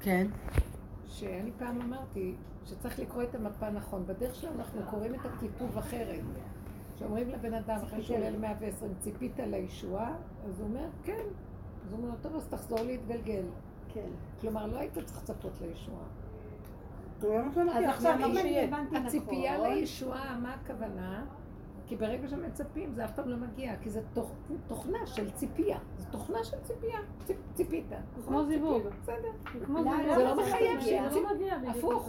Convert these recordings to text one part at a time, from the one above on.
כן. שאני פעם אמרתי שצריך לקרוא את המפה נכון. בדרך שלנו אנחנו קוראים את הכיתוב אחרת. כשאומרים לבן אדם, אחרי שהוא עולה ל-120, ציפית לישועה? אז הוא אומר, כן. אז הוא אומר, טוב, אז תחזור להתגלגל. כן. כלומר, לא היית צריך לצפות לישועה. אז עכשיו, אם אני הבנתי נכון... הציפייה לישועה, מה הכוונה? כי ברגע שמצפים זה אף פעם לא מגיע, כי זה תוכ... תוכנה של ציפייה. זה תוכנה של ציפייה. ציפ... ציפית. כמו זיווג. בסדר. כמו לא. זה לא מחייב זה שיוצאים. לא הפוך.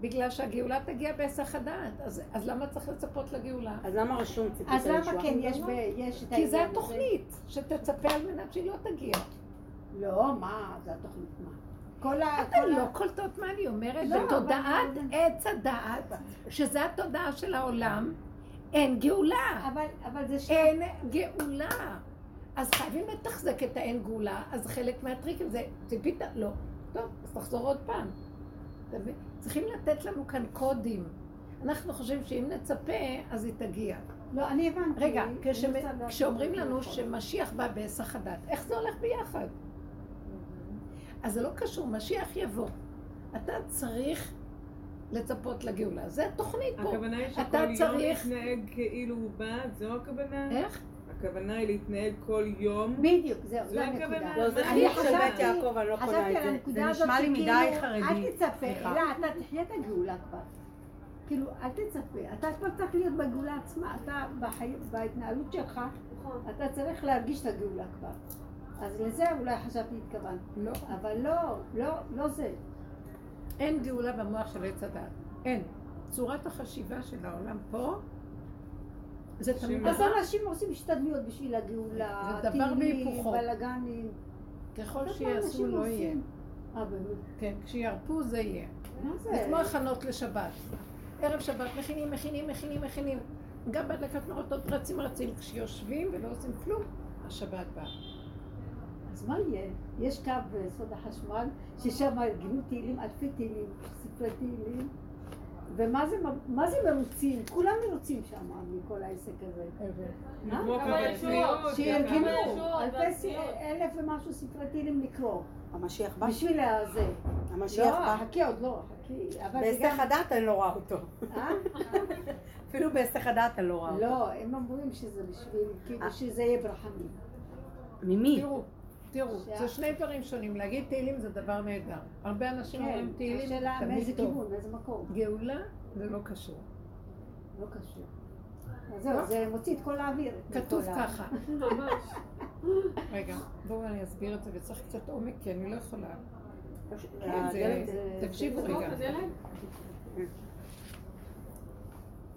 בגלל שהגאולה תגיע בהיסח הדעת. אז, אז למה צריך לצפות לגאולה? אז למה רשום ציפית אז למה? כן, יש ב- יש את כי זה? התוכנית, שתצפה על מנת שהיא לא תגיע. לא, מה, זה התוכנית, מה? כל ה... אתן לא קולטות מה אני אומרת? לא, בתודעת אבל- עץ הדעת, שזה התודעה של העולם, אין גאולה. אבל, אבל זה שם. אין גאולה. אז חייבים לתחזק את האין גאולה, אז חלק מהטריקים זה, ציפית? לא. טוב, אז תחזור עוד פעם. צריכים לתת לנו כאן קודים. אנחנו חושבים שאם נצפה, אז היא תגיע. לא, אני הבנתי. רגע, כשמ- כשאומרים לנו. שמשיח בא בהיסח הדת, איך זה הולך ביחד? אז זה לא קשור, משיח יבוא. אתה צריך לצפות לגאולה. זה התוכנית פה. הכוונה היא אתה שכל יום צריך- להתנהג כאילו הוא בא, זו הכוונה? איך? הכוונה היא להתנהג כל יום. בדיוק, זהו, זו. הנקודה. לא, זה אני חיוך של בית יעקב, אני לא קונה את זה. זה נשמע לי מדי חרדי. אל תצפה, סליחה. לא, אתה תחיה את הגאולה כבר. כאילו, אל תצפה, אתה כבר צריך להיות בגאולה עצמה, אתה. בהתנהלות שלך, נכון. אתה צריך להרגיש את הגאולה כבר. אז לזה אולי חשבתי התכוונת. לא. אבל לא, לא, לא זה. אין גאולה במוח של עץ הדת. אין. צורת החשיבה של העולם פה, זה תמיד אז אנשים עושים השתדלויות בשביל הגאולה, זה דבר טילים. בלאגנים. ככל שיעשו לא. יהיה. אה? כן, כשירפו זה יהיה. מה זה זה? כמו הכנות לשבת. ערב שבת מכינים, מכינים, מכינים, מכינים. גם בהדלקת נרות עוד רצים רצים. כשיושבים ולא עושים כלום, השבת באה. אז מה יהיה? יש קו ביסוד החשמל, ששם ארגנו תהילים, אלפי תהילים, ספרי תהילים, ומה זה, מה זה מרוצים? כולם מרוצים שם מכל העסק הזה. והצניעות. אלף ומשהו ספרי תהילים לקרוא, המשיח בא? בשביל הזה. המשיח לא, בא? חכי עוד לא, חכי, בהיסח. הדעת אני לא רואה אותו. אה? אפילו בהיסח הדעת אני לא רואה אותו. לא, הם אומרים שזה בשביל, כאילו שזה יהיה ברחמים. ממי? תראו, תראו, זה שני דברים שונים. להגיד תהילים זה דבר נהדר. הרבה אנשים כן, אומרים תהילים, השאלה מאיזה תמיד טוב. כיוון, מאיזה מקום. גאולה זה לא קשור. לא קשור. אז זהו, זה מוציא את כל האוויר. כתוב ככה. ממש. רגע, בואו אני אסביר את זה, וצריך קצת עומק, כי אני לא יכולה. כן, זה- תקשיבו רגע.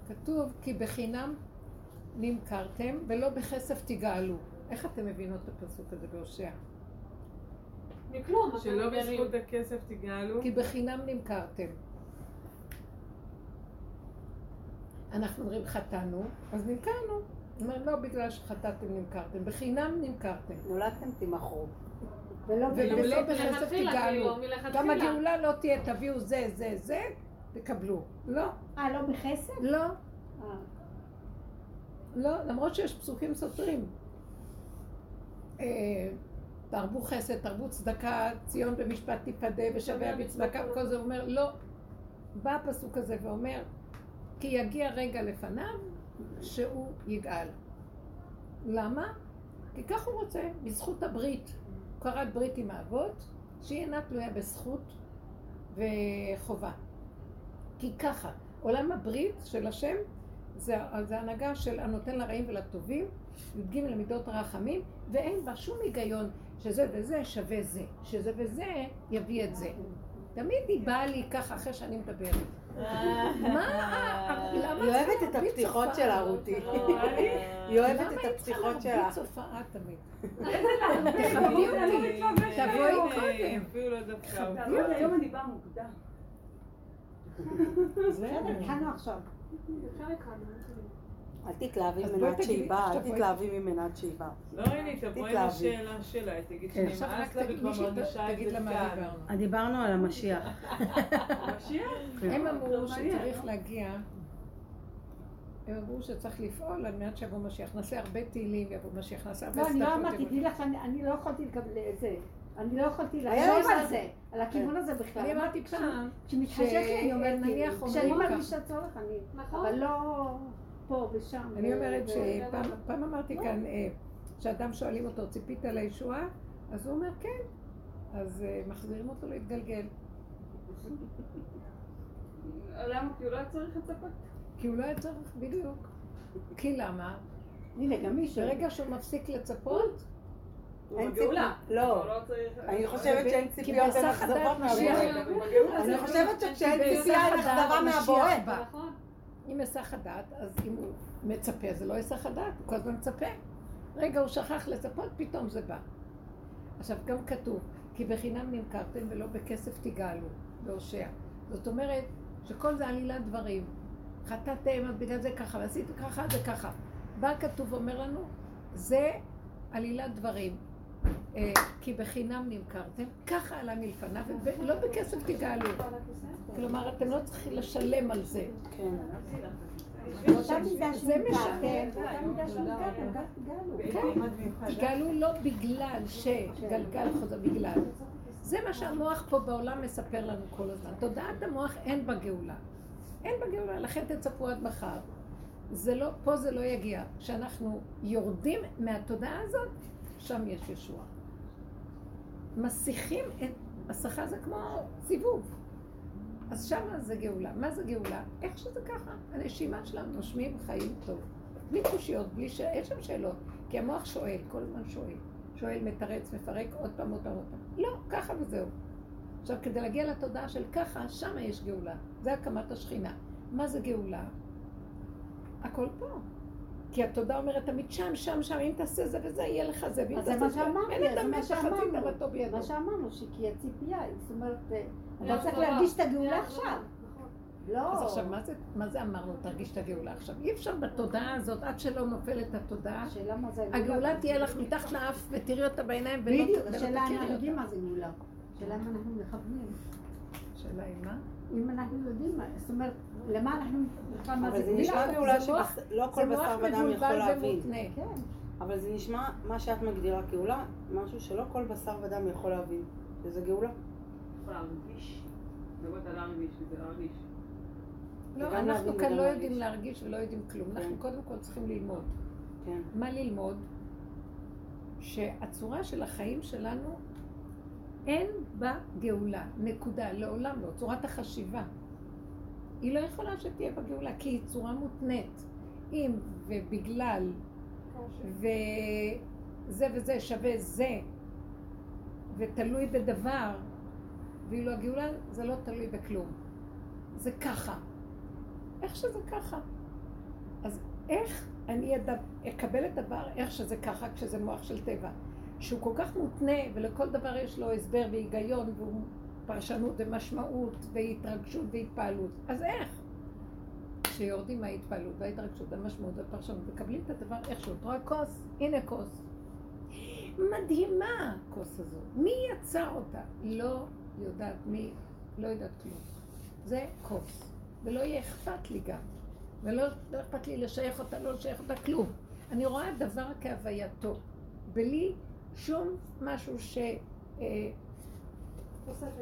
כתוב כי בחינם נמכרתם ולא בכסף תגאלו. איך אתם מבינות את הפסוק הזה בהושע? מכלום. שלא. בזכות הכסף תגאלו. כי בחינם נמכרתם. אנחנו אומרים חטאנו, אז נמכרנו. אומר, לא בגלל שחטאתם נמכרתם, בחינם נמכרתם. נולדתם תימכרו. ולא בכסף תגאלו. גם הגאולה לא תהיה, תביאו זה, זה, זה, תקבלו. לא, אה, לא בכסף? לא, אה. לא, למרות שיש פסוקים סותרים. אה, תרבו חסד, תרבו צדקה, ציון במשפט תיפדה ושביה בצדקה וכל זה, הוא אומר, לא. בא הפסוק הזה ואומר, כי יגיע רגע לפניו שהוא יגאל. למה? כי כך הוא רוצה, בזכות הברית. הוא כרת ברית עם האבות, שהיא אינה תלויה בזכות וחובה. כי ככה, עולם הברית של השם זה, זה הנהגה של הנותן לרעים ולטובים, י"ג למידות הרחמים, ואין בה שום היגיון שזה וזה שווה זה, שזה וזה יביא את זה. תמיד היא באה לי ככה אחרי שאני מדברת. מה? למה היא אוהבת צריכה את להרביץ הפתיחות? שלה, רותי. היא אוהבת למה את היא הפתיחות צריכה שלה. להרביץ הופעה תמיד? תכבדי אותי, תבואי קודם. לא דווקא. תעמוד, היום אני באה מוקדם. בסדר, התחלנו עכשיו. אל תתלהבי ממנה עד שהיא באה, אל. תתלהבי ממנה עד שהיא באה. לא, הנה, היא תבוא עם תתלהבי. השאלה שלה, תגיד כן. רק שנמאס לה וכבר מרגישה את זה כאן. דיברנו. דיברנו על המשיח. משיח? הם אמרו שצריך להגיע, הם אמרו שצריך לפעול על מנת שיבוא משיח. נעשה הרבה תהילים, יבוא משיח, נעשה הרבה לא, אני לא אמרתי, תדעי לך, אני אני לא יכולתי לקבל את זה. אני לא יכולתי לחשוב על זה, על הכיוון הזה בכלל. אני אמרתי פעם, כשמתחשק לי אני אומרת, אומרים כשאני. מרגישה צורך אני, נכון. אבל לא פה ושם. אני אומרת שפעם פעם אמרתי כאן, אה, שאדם שואלים אותו, ציפית לישועה? אז הוא אומר, כן. אז אה, מחזירים אותו להתגלגל. למה? כי הוא לא היה צריך לצפות. כי הוא לא היה צריך, בדיוק. כי למה? הנה, גם מי ש... ברגע שהוא מפסיק לצפות, אין בגאולה. ציפי- לא. לא. אני חושבת שאין ציפיות ואכזבות הדעת מהבורא. אני חושבת שכשאין ציפייה אין אכזבה מהבורא. אם היסח הדעת, אז אם הוא מצפה, זה לא היסח הדעת, הוא כל הזמן מצפה. רגע, הוא שכח לצפות, פתאום זה בא. עכשיו, גם כתוב, כי בחינם נמכרתם ולא בכסף תגאלו, בהושע. זאת אומרת, שכל זה עלילת דברים. חטאתם, אז בגלל זה ככה, ועשיתם ככה, זה ככה. בא כתוב ואומר לנו, זה עלילת דברים. אה, כי בחינם נמכרתם, ככה עלה מלפניו, ולא בכסף תגאלו. כלומר, אתם לא צריכים לשלם על זה. באותה מידה. כן, תגאלו לא בגלל שגלגל חוזר, בגלל. זה מה שהמוח פה בעולם מספר לנו כל הזמן. תודעת המוח אין בה גאולה. אין בה גאולה, לכן תצפו עד מחר. זה לא, פה זה לא יגיע. כשאנחנו יורדים מהתודעה הזאת, שם יש ישועה. מסיחים את, מסכה זה כמו סיבוב. אז שמה זה גאולה. מה זה גאולה? איך שזה ככה. הנשימה שלנו נושמים חיים טוב. בלי קושיות, בלי ש... אין שם שאלות. כי המוח שואל, כל הזמן שואל. שואל, מתרץ, מפרק, עוד פעם, עוד פעם, עוד פעם. לא, ככה וזהו. עכשיו, כדי להגיע לתודעה של ככה, שמה יש גאולה. זה הקמת השכינה. מה זה גאולה? הכל פה. כי התודה אומרת תמיד שם, שם, שם, אם תעשה זה וזה, יהיה לך זה, ואם אז זה תעשה מה זה, אין מה מת חצי. תאוותו בידו. מה שאמרנו, שכי הציפייה, זאת אומרת, אתה צריך. להרגיש את הגאולה. עכשיו. לא. אז עכשיו, מה זה, מה זה אמרנו, תרגיש את הגאולה עכשיו? אי אפשר בתודעה הזאת, עד שלא נופלת התודעה, השאלה מה זה הגאולה תהיה לך מתחת לאף ותראי אותה בעיניים ולא בדיוק, ולא השאלה אנחנו תכירי יודעים אותה. מה זה גאולה. השאלה אם אנחנו מכוונים. שאלה היא מה? אם אנחנו יודעים מה, זאת אומרת, למה אנחנו בכלל מה אבל זה זה גאולה? נשמע גאולה זה שלא כל זה בשר ודם יכול להבין. כן. אבל זה נשמע, מה שאת מגדירה גאולה, משהו שלא כל בשר ודם יכול להבין. שזה גאולה. לא, אנחנו כאן לא. יודעים להרגיש ולא יודעים כלום. אנחנו כן. קודם כל צריכים ללמוד. כן. מה ללמוד? שהצורה של החיים שלנו, אין בה גאולה. נקודה. לעולם לא. צורת החשיבה. היא לא יכולה שתהיה בה גאולה, כי היא צורה מותנית. אם ובגלל וזה וזה שווה זה, ותלוי בדבר, ואילו הגאולה זה לא תלוי בכלום. זה ככה. איך שזה ככה. אז איך אני אדע, אקבל את הדבר איך שזה ככה כשזה מוח של טבע, שהוא כל כך מותנה ולכל דבר יש לו הסבר והיגיון והוא פרשנות ומשמעות והתרגשות והתפעלות. אז איך? כשיורדים מההתפעלות וההתרגשות, המשמעות והפרשנות, מקבלים את הדבר איכשהו. את רואה כוס? הנה כוס. מדהימה הכוס הזו. מי יצר אותה? לא יודעת מי, לא יודעת כלום. זה כוס. ולא יהיה אכפת לי גם. ולא לא אכפת לי לשייך אותה, לא לשייך אותה, כלום. אני רואה דבר כהווייתו, בלי שום משהו ש...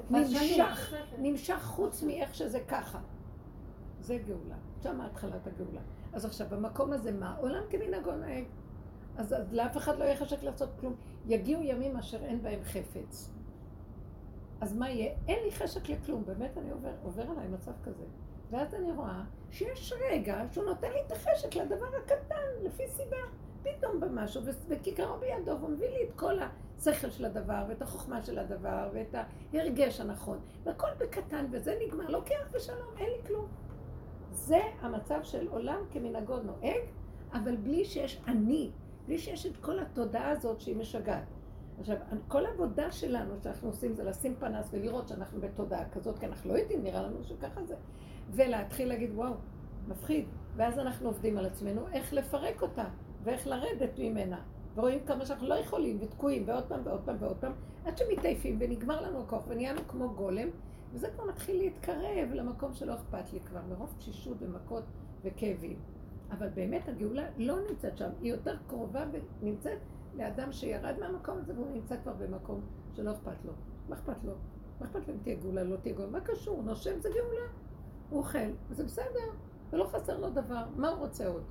נמשך, נמשך חוץ מאיך שזה ככה. זה גאולה. שם התחלת הגאולה. אז עכשיו, במקום הזה מה? עולם כמנהגו נוהג. אז, אז לאף אחד לא יהיה חשק לעשות כלום. יגיעו ימים אשר אין בהם חפץ. אז מה יהיה? אין לי חשק לכלום, באמת אני עובר, עובר עליי מצב כזה. ואז אני רואה שיש רגע שהוא נותן לי את החשק לדבר הקטן, לפי סיבה. פתאום במשהו, וכיכרו בידו, והוא מביא לי את כל השכל של הדבר, ואת החוכמה של הדבר, ואת ההרגש הנכון. והכל בקטן, וזה נגמר, לוקח בשלום, אין לי כלום. זה המצב של עולם כמנהגו נוהג, אבל בלי שיש אני, בלי שיש את כל התודעה הזאת שהיא משגעת. עכשיו, כל העבודה שלנו שאנחנו עושים זה לשים פנס ולראות שאנחנו בתודעה כזאת, כי אנחנו לא יודעים, נראה לנו שככה זה. ולהתחיל להגיד, וואו, מפחיד. ואז אנחנו עובדים על עצמנו איך לפרק אותה, ואיך לרדת ממנה. ורואים כמה שאנחנו לא יכולים, ותקועים, ועוד פעם ועוד פעם ועוד פעם, עד שמתעייפים ונגמר לנו הכוח, ונהיינו כמו גולם, וזה כבר מתחיל להתקרב למקום שלא אכפת לי כבר, מרוב תשישות ומכות וכאבים. אבל באמת הגאולה לא נמצאת שם, היא יותר קרובה ונמצאת לאדם שירד מהמקום הזה והוא נמצא כבר במקום שלא אכפת לו. מה אכפת לו? מה אכפת לו אם תהיה גאולה, לא תהיה גאולה? מה קשור? נושם זה גאולה. הוא אוכל, וזה בסדר, ולא חסר לו דבר. מה הוא רוצה עוד?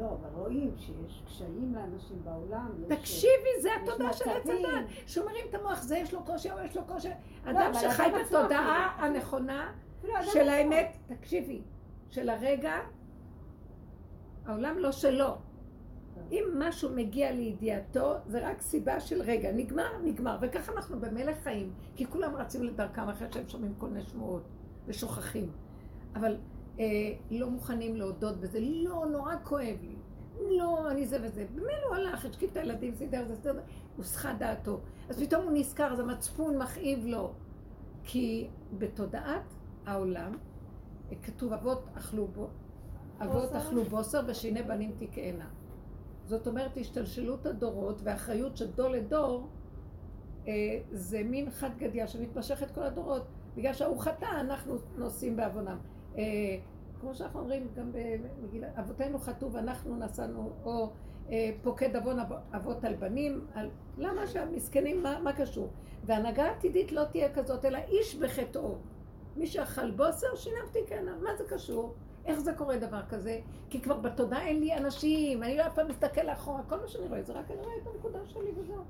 לא, אבל רואים שיש קשיים לאנשים בעולם. תקשיבי, זה התודעה של עץ. הדת. שהוא מרים את המוח, זה יש לו קושי, או יש לו קושי. אדם שחי אדם עצמו בתודעה. הנכונה של. האמת, תקשיבי, של הרגע, העולם לא שלו. אם משהו מגיע לידיעתו, זה רק סיבה של רגע, נגמר, נגמר. וככה אנחנו במלך חיים, כי כולם רצים לדרכם אחרי שהם שומעים כל מיני שמועות ושוכחים. אבל אה, לא מוכנים להודות בזה, לא, נורא כואב לי. לא, אני זה וזה. במילא הוא הלך, השקיע את הילדים, סידר, זה סידר, הוסחה דעתו. אז פתאום הוא נזכר, אז המצפון מכאיב לו. כי בתודעת העולם, כתוב אבות אכלו בו, אבות. אכלו בוסר ושיני בנים תקהנה. זאת אומרת, השתלשלות הדורות והאחריות של דור לדור, אה, זה מין חד גדיה שמתמשכת כל הדורות. בגלל שההוא חטא, אנחנו נושאים בעוונם. אה, כמו שאנחנו אומרים גם במגילת, אבותינו חטאו ואנחנו נסענו, או אה, פוקד עוון אב- אבות על בנים, על... למה שהמסכנים, מה, מה קשור? והנהגה עתידית לא תהיה כזאת, אלא איש בחטאו. מי שאכל בוסר, שיניו תקהנה. מה זה קשור? איך זה קורה דבר כזה? כי כבר בתודעה אין לי אנשים, אני לא אף פעם מסתכל לאחורה, כל מה שאני רואה זה רק אני רואה את הנקודה שלי וזהו.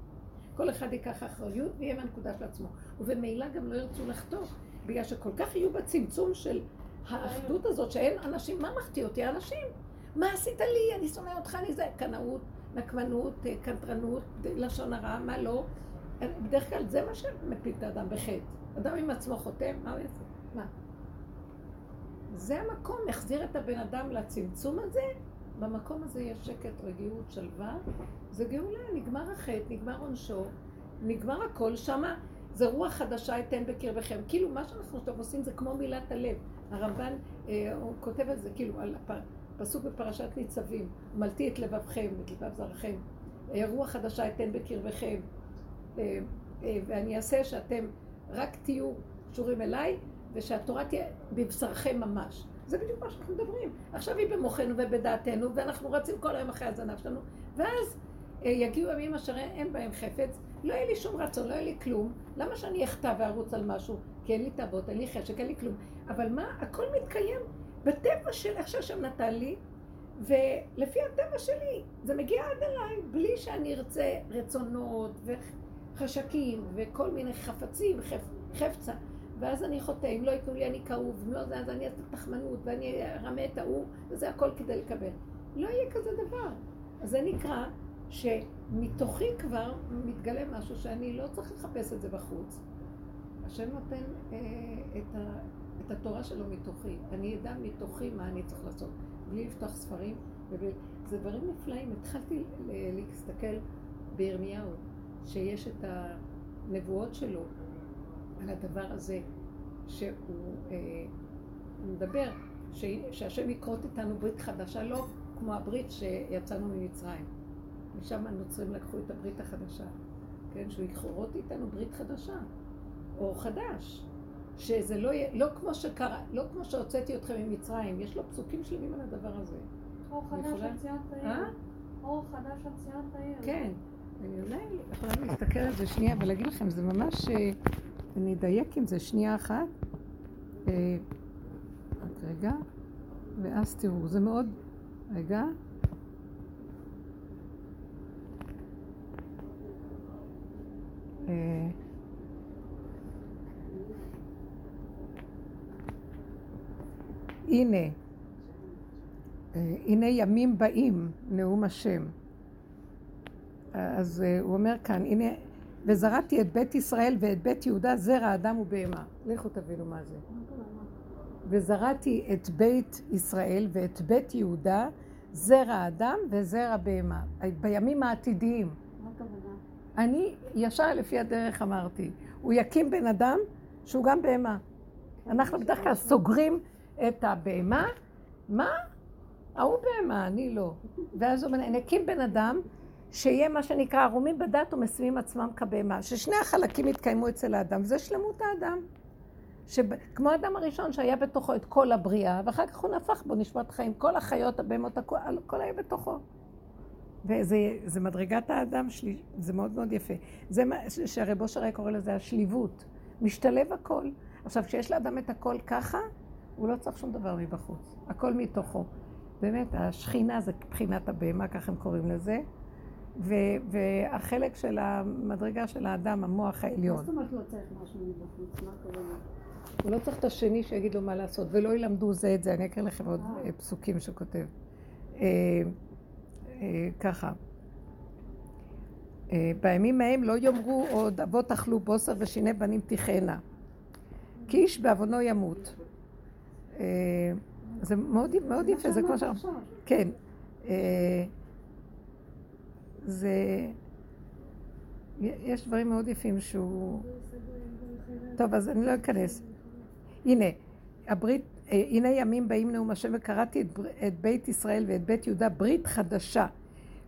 כל אחד ייקח אחריות ויהיה מהנקודה של עצמו. ובמילא גם לא ירצו לחתוך, בגלל שכל כך יהיו בצמצום של האחדות הזאת, שאין אנשים, מה מחטיא אותי? אנשים. מה עשית לי? אני שונא אותך, אני זה. קנאות, נקמנות, אה, קנטרנות, לשון הרע, מה לא? בדרך כלל זה מה שמפיל את האדם בחטא. אדם עם עצמו חותם, מה הוא יעשה? מה? זה המקום, החזיר את הבן אדם לצמצום הזה, במקום הזה יש שקט, רגיעות, שלווה, זה גאולה, נגמר החטא, נגמר עונשו, נגמר הכל, שמה זה רוח חדשה אתן בקרבכם. כאילו מה שאנחנו עושים זה כמו מילת הלב. הרמב"ן, אה, הוא כותב על זה, כאילו, על הפ- פסוק בפרשת ניצבים, מלטי את לבבכם, את לבב זרעכם, אה, רוח חדשה אתן בקרבכם, אה, אה, ואני אעשה שאתם רק תהיו קשורים אליי, ושהתורה תהיה בבשרכם ממש. זה בדיוק מה שאנחנו מדברים. עכשיו היא במוחנו ובדעתנו, ואנחנו רצים כל היום אחרי הזנב שלנו, ואז אה, יגיעו ימים אשר אין בהם חפץ, לא יהיה לי שום רצון, לא יהיה לי כלום. למה שאני אחטא וארוץ על משהו? כי אין לי תאוות, אין לי חשק, אין לי כלום. אבל מה, הכל מתקיים בטבע של איך שהשם נתן לי, ולפי הטבע שלי, זה מגיע עד אליי, בלי שאני ארצה רצונות וחשקים וכל מיני חפצים, חפ, חפצה. ואז אני חוטא, אם לא ייתנו לי אני כאוב, אם לא זה, אז אני אעשה תחמנות ואני ארמה את ההוא, וזה הכל כדי לקבל. לא יהיה כזה דבר. אז זה נקרא שמתוכי כבר מתגלה משהו שאני לא צריך לחפש את זה בחוץ. השם נותן אה, את, ה, את התורה שלו מתוכי. אני אדע מתוכי מה אני צריך לעשות. בלי לפתוח ספרים. ובלי... זה דברים נפלאים. התחלתי להסתכל בירמיהו, שיש את הנבואות שלו על הדבר הזה, שהוא אה, מדבר, ש, שהשם יכרות איתנו ברית חדשה, לא כמו הברית שיצאנו ממצרים. משם הנוצרים לקחו את הברית החדשה, כן? שהוא יכרות איתנו ברית חדשה, או חדש. שזה לא יהיה, לא כמו שקרה, לא כמו שהוצאתי אתכם ממצרים, יש לו פסוקים שלמים על הדבר הזה. אור חדש? על ציינת העיר. אה? אור חדש על ציינת העיר. כן. אני אולי יכולה להסתכל על זה שנייה ולהגיד לכם, זה ממש... אה, אני אדייק עם זה שנייה אחת. אה, רק רגע. ואז תראו, זה מאוד... רגע. אה, הנה, אה, הנה ימים באים, נאום השם. אז אה, הוא אומר כאן, הנה, וזרעתי את בית ישראל ואת בית יהודה זרע אדם ובהמה. לכו תבינו מה זה. וזרעתי את בית ישראל ואת בית יהודה זרע אדם וזרע בהמה. בימים העתידיים. אני ישר לפי הדרך אמרתי, הוא יקים בן אדם שהוא גם בהמה. אנחנו בדרך כלל סוגרים את הבהמה, מה? ההוא בהמה, אני לא. ואז הוא אומר, נקים בן אדם שיהיה מה שנקרא ערומים בדת ומשימים עצמם כבהמה, ששני החלקים יתקיימו אצל האדם, וזה שלמות האדם. שכמו האדם הראשון שהיה בתוכו את כל הבריאה, ואחר כך הוא נפח בו נשמת חיים, כל החיות, הבהמות, הכל, הכל היה בתוכו. וזה זה מדרגת האדם שלי, זה מאוד מאוד יפה. זה מה שהרב אושר היה קורא לזה השליבות. משתלב הכל. עכשיו, כשיש לאדם את הכל ככה, הוא לא צריך שום דבר מבחוץ. הכל מתוכו. באמת, השכינה זה בחינת הבהמה, ככה הם קוראים לזה. ו- והחלק של המדרגה של האדם, המוח מה העליון. זאת אומרת לא צריך משהו מבחוץ? מה הכוונה? הוא לא צריך את השני שיגיד לו מה לעשות, ולא ילמדו זה את זה. אני אקריא לכם עוד אה. פסוקים שכותב. אה, אה, ככה. בימים ההם לא יאמרו עוד אבות אכלו בוסר ושיני בנים תכהנה. כי איש בעוונו ימות. אה, זה מאוד, מאוד יפה, זה כמו. שאמרת. כן. אה, זה... יש דברים מאוד יפים שהוא... טוב, אז אני לא אכנס. הנה, הברית, אה, הנה ימים באים נאום השם וקראתי את, את בית ישראל ואת בית יהודה ברית חדשה.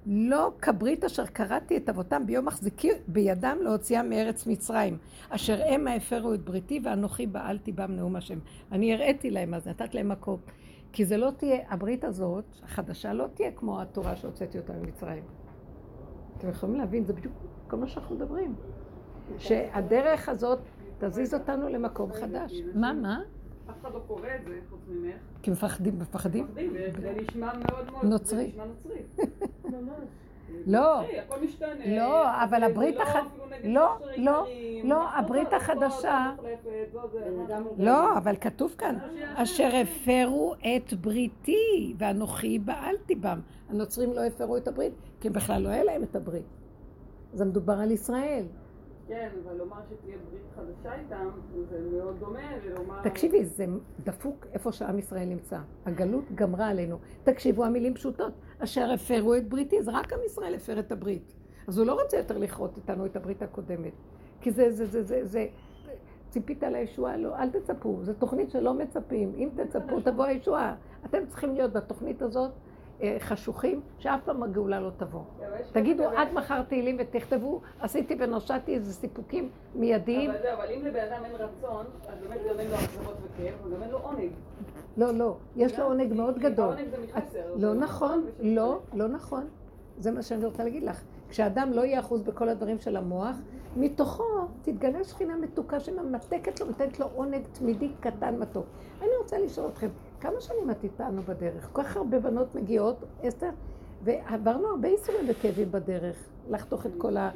לא כברית אשר קראתי את אבותם ביום מחזיקי בידם להוציאם מארץ מצרים, אשר המה הפרו את בריתי ואנוכי בעלתי בם נאום השם. אני הראיתי להם אז, נתת להם מקום. כי זה לא תהיה, הברית הזאת, החדשה, לא תהיה כמו התורה שהוצאתי אותה ממצרים. אתם יכולים להבין, זה בדיוק כל מה שאנחנו מדברים. שהדרך הזאת תזיז אותנו למקום חדש. מה, מה? אף אחד לא קורא את זה חוץ ממך. כי מפחדים, מפחדים? מפחדים, זה נשמע מאוד מאוד... נוצרי. זה נשמע נוצרי. לא. נוצרי, הכל משתנה. לא, אבל הברית לא הח- אפילו נגד לא, לא, לא, לא הברית החדשה- לא לא, אבל כתוב כאן, אשר הפרו את בריתי, ואנוכי בעלתי בם. הנוצרים לא הפרו את הברית, כי בכלל לא היה להם את הברית. זה מדובר על ישראל. כן, אבל לומר שתהיה ברית חדשה איתם, זה מאוד דומה ללומר... תקשיבי, זה דפוק איפה שעם ישראל נמצא. הגלות גמרה עלינו. תקשיבו, המילים פשוטות. אשר הפרו את בריתי, זה רק עם ישראל הפר את הברית. אז הוא לא רוצה יותר לכרות איתנו את הברית הקודמת. כי זה, זה, זה, זה, זה, ציפית לישועה? לא, אל תצפו. זו תוכנית שלא מצפים. אם תצפו, תבוא הישועה. אתם צריכים להיות בתוכנית הזאת חשוכים, שאף פעם הגאולה לא תבוא. תגידו עד מחר תהילים ותכתבו, עשיתי ונושעתי איזה סיפוקים מיידיים. אבל זהו, אבל אם לבן אדם אין רצון, אז באמת גם אין לו אכזבות וכאב, וגם אין לו עונג. לא, לא, יש לו עונג מאוד גדול. עונג זה מחסר. לא נכון, ושזה- לא, לא נכון. זה מה שאני רוצה להגיד לך. כשאדם לא יהיה אחוז בכל הדברים של המוח, מתוכו תתגלה שכינה מתוקה שממתקת לו, נותנת לו עונג תמידי קטן מתוק. אני רוצה לשאול אתכם, כמה שנים את איתנו בדרך? כל כך הרבה בנות מגיעות, אסתר, ועברנו הרבה ייסורים וכאבים בדרך, לחתוך את כל ה-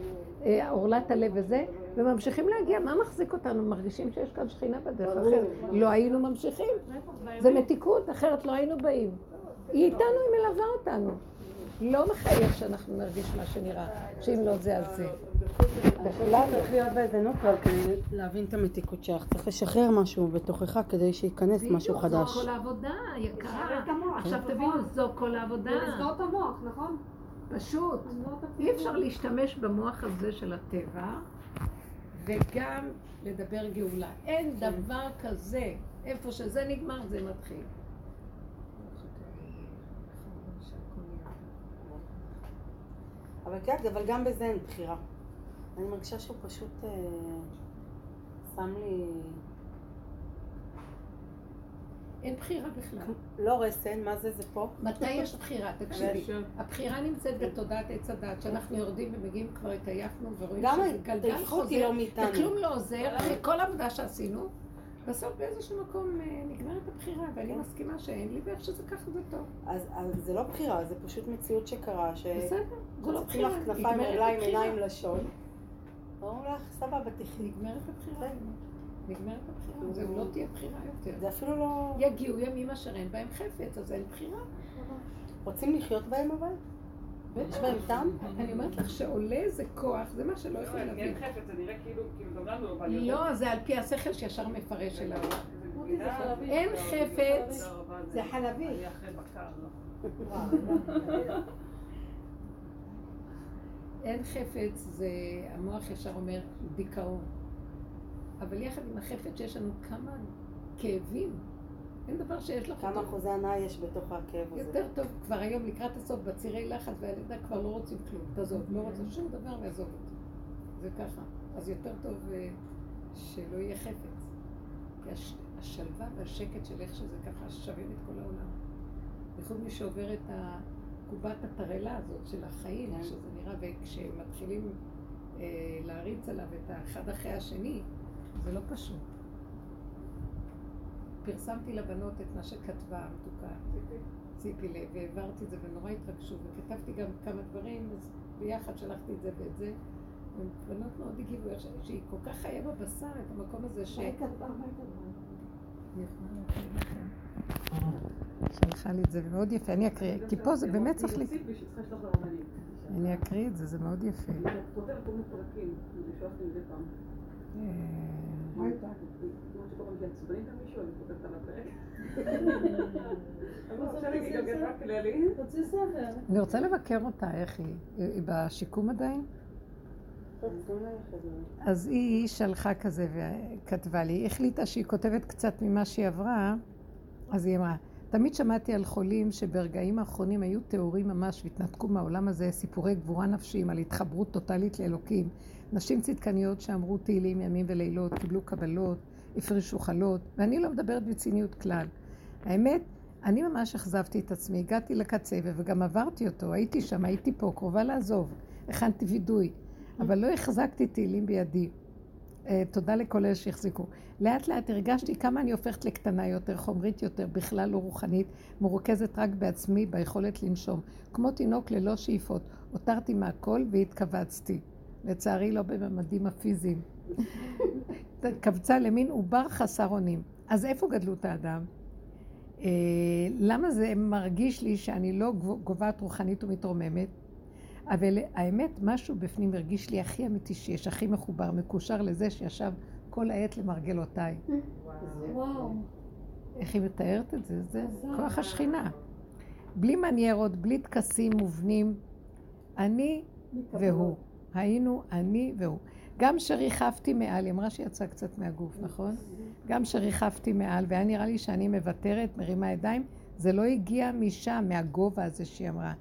אה, עורלת הלב וזה, וממשיכים להגיע. מה מחזיק אותנו? מרגישים שיש כאן שכינה בדרך, אחרת לא היינו ממשיכים. זה מתיקות, אחרת לא היינו באים. היא איתנו, היא מלווה אותנו. לא מחייב שאנחנו נרגיש מה שנראה, שאם לא זה אז זה. צריך להיות באיזה נוטרל כדי להבין את המתיקות שלך. צריך לשחרר משהו בתוכך כדי שייכנס משהו חדש. זו כל העבודה, יקרה. עכשיו תבינו, זו כל העבודה. ולסגור את המוח, נכון? פשוט. את אי אפשר להשתמש במוח הזה של הטבע וגם לדבר גאולה. אין דבר כזה. איפה שזה נגמר, זה מתחיל. אבל כן, אבל גם בזה אין בחירה. אני מרגישה שהוא פשוט אה, שם לי... אין בחירה בכלל. לא רסן, מה זה זה פה? מתי יש בחירה? תקשיבי. הבחירה נמצאת בתודעת עץ הדת, שאנחנו יורדים ומגיעים כבר התעייפנו ורואים שזה גלגל חוזר, לא מאיתנו. וכלום לא עוזר, אחרי כל העבודה שעשינו, בסוף באיזשהו מקום אה, נגמרת הבחירה, ואני מסכימה שאין לי, ואיך שזה ככה זה טוב. אז, אז זה לא בחירה, זה פשוט מציאות שקרה, ש... בסדר, זה לא חוצצים לך בחירה. כנפיים, רגליים. עיניים, לשון. אומרים לך, סבבה. נגמרת הבחירה. נגמרת הבחירה, זהו, לא תהיה בחירה יותר. זה אפילו לא... יגיעו ימים אשר אין בהם חפץ, אז אין בחירה. רוצים לחיות בהם אבל? יש בהם טעם? אני אומרת לך שעולה איזה כוח, זה מה שלא לא, יכולה אין להבין. חפץ, זה נראה כאילו, כאילו גם לנו, אבל... יותר- לא, זה על פי השכל שישר מפרש אליו. זה אין חפץ. זה חלבי. אין חפץ, זה, המוח ישר אומר דיכאון. אבל יחד עם החפץ שיש לנו כמה כאבים. אין דבר שיש לך כמה. אחוזי הנאה יש בתוך הכאב הזה? יותר טוב, כבר היום לקראת הסוף, בצירי לחץ והלידה כבר לא רוצים כלום. תעזוב, לא רוצה שום דבר ועזוב אותי. זה ככה. אז יותר טוב אה, שלא יהיה חפץ. כי הש, השלווה והשקט של איך שזה ככה שווים את כל העולם. בייחוד מי שעובר את קובת התרעלה הזאת של החיים, כן. שזה נראה, וכשמתחילים אה, להריץ עליו את האחד אחרי השני, זה לא פשוט. פרסמתי לבנות את מה שכתבה המתוקה ציפי לב, והעברתי את זה ונורא התרגשו, וכתבתי גם כמה דברים, אז ביחד שלחתי את זה ואת זה. ובנות מאוד הגיבו, שהיא כל כך חיה בבשר את המקום הזה ש... מה היא כתבה? מה היא כתבה? שלחה לי את זה, ומאוד יפה. אני אקריא, כי פה זה באמת צריך... לי-. אני אקריא את זה, זה מאוד יפה. אני רוצה לבקר אותה, איך היא? היא בשיקום עדיין? אז היא שלחה כזה וכתבה לי, היא החליטה שהיא כותבת קצת ממה שהיא עברה, אז היא אמרה, תמיד שמעתי על חולים שברגעים האחרונים היו טהורים ממש והתנתקו מהעולם הזה, סיפורי גבורה נפשיים על התחברות טוטלית לאלוקים. נשים צדקניות שאמרו תהילים ימים ולילות, קיבלו קבלות, הפרישו חלות, ואני לא מדברת בציניות כלל. האמת, אני ממש אכזבתי את עצמי, הגעתי לקצה וגם עברתי אותו, הייתי שם, הייתי פה, קרובה לעזוב, הכנתי וידוי, אבל לא החזקתי תהילים בידי. תודה לכל אלה שהחזיקו. לאט לאט הרגשתי כמה אני הופכת לקטנה יותר, חומרית יותר, בכלל לא רוחנית, מרוכזת רק בעצמי, ביכולת לנשום. כמו תינוק ללא שאיפות, הותרתי מהכל והתכווצתי. לצערי לא בממדים הפיזיים. קבצה למין עובר חסר אונים. אז איפה גדלות האדם? אה, למה זה מרגיש לי שאני לא גו- גוועת רוחנית ומתרוממת? אבל האמת, משהו בפנים הרגיש לי הכי אמיתי שיש, הכי מחובר, מקושר לזה שישב כל העת למרגלותיי. וואו. איך היא מתארת את זה? זה כוח השכינה. בלי מניירות, בלי טקסים מובנים, אני והוא. היינו אני והוא. גם שריחפתי מעל, היא אמרה שיצא קצת מהגוף, נכון? גם שריחפתי מעל, והיה נראה לי שאני מוותרת, מרימה ידיים, זה לא הגיע משם, מהגובה הזה שהיא אמרה.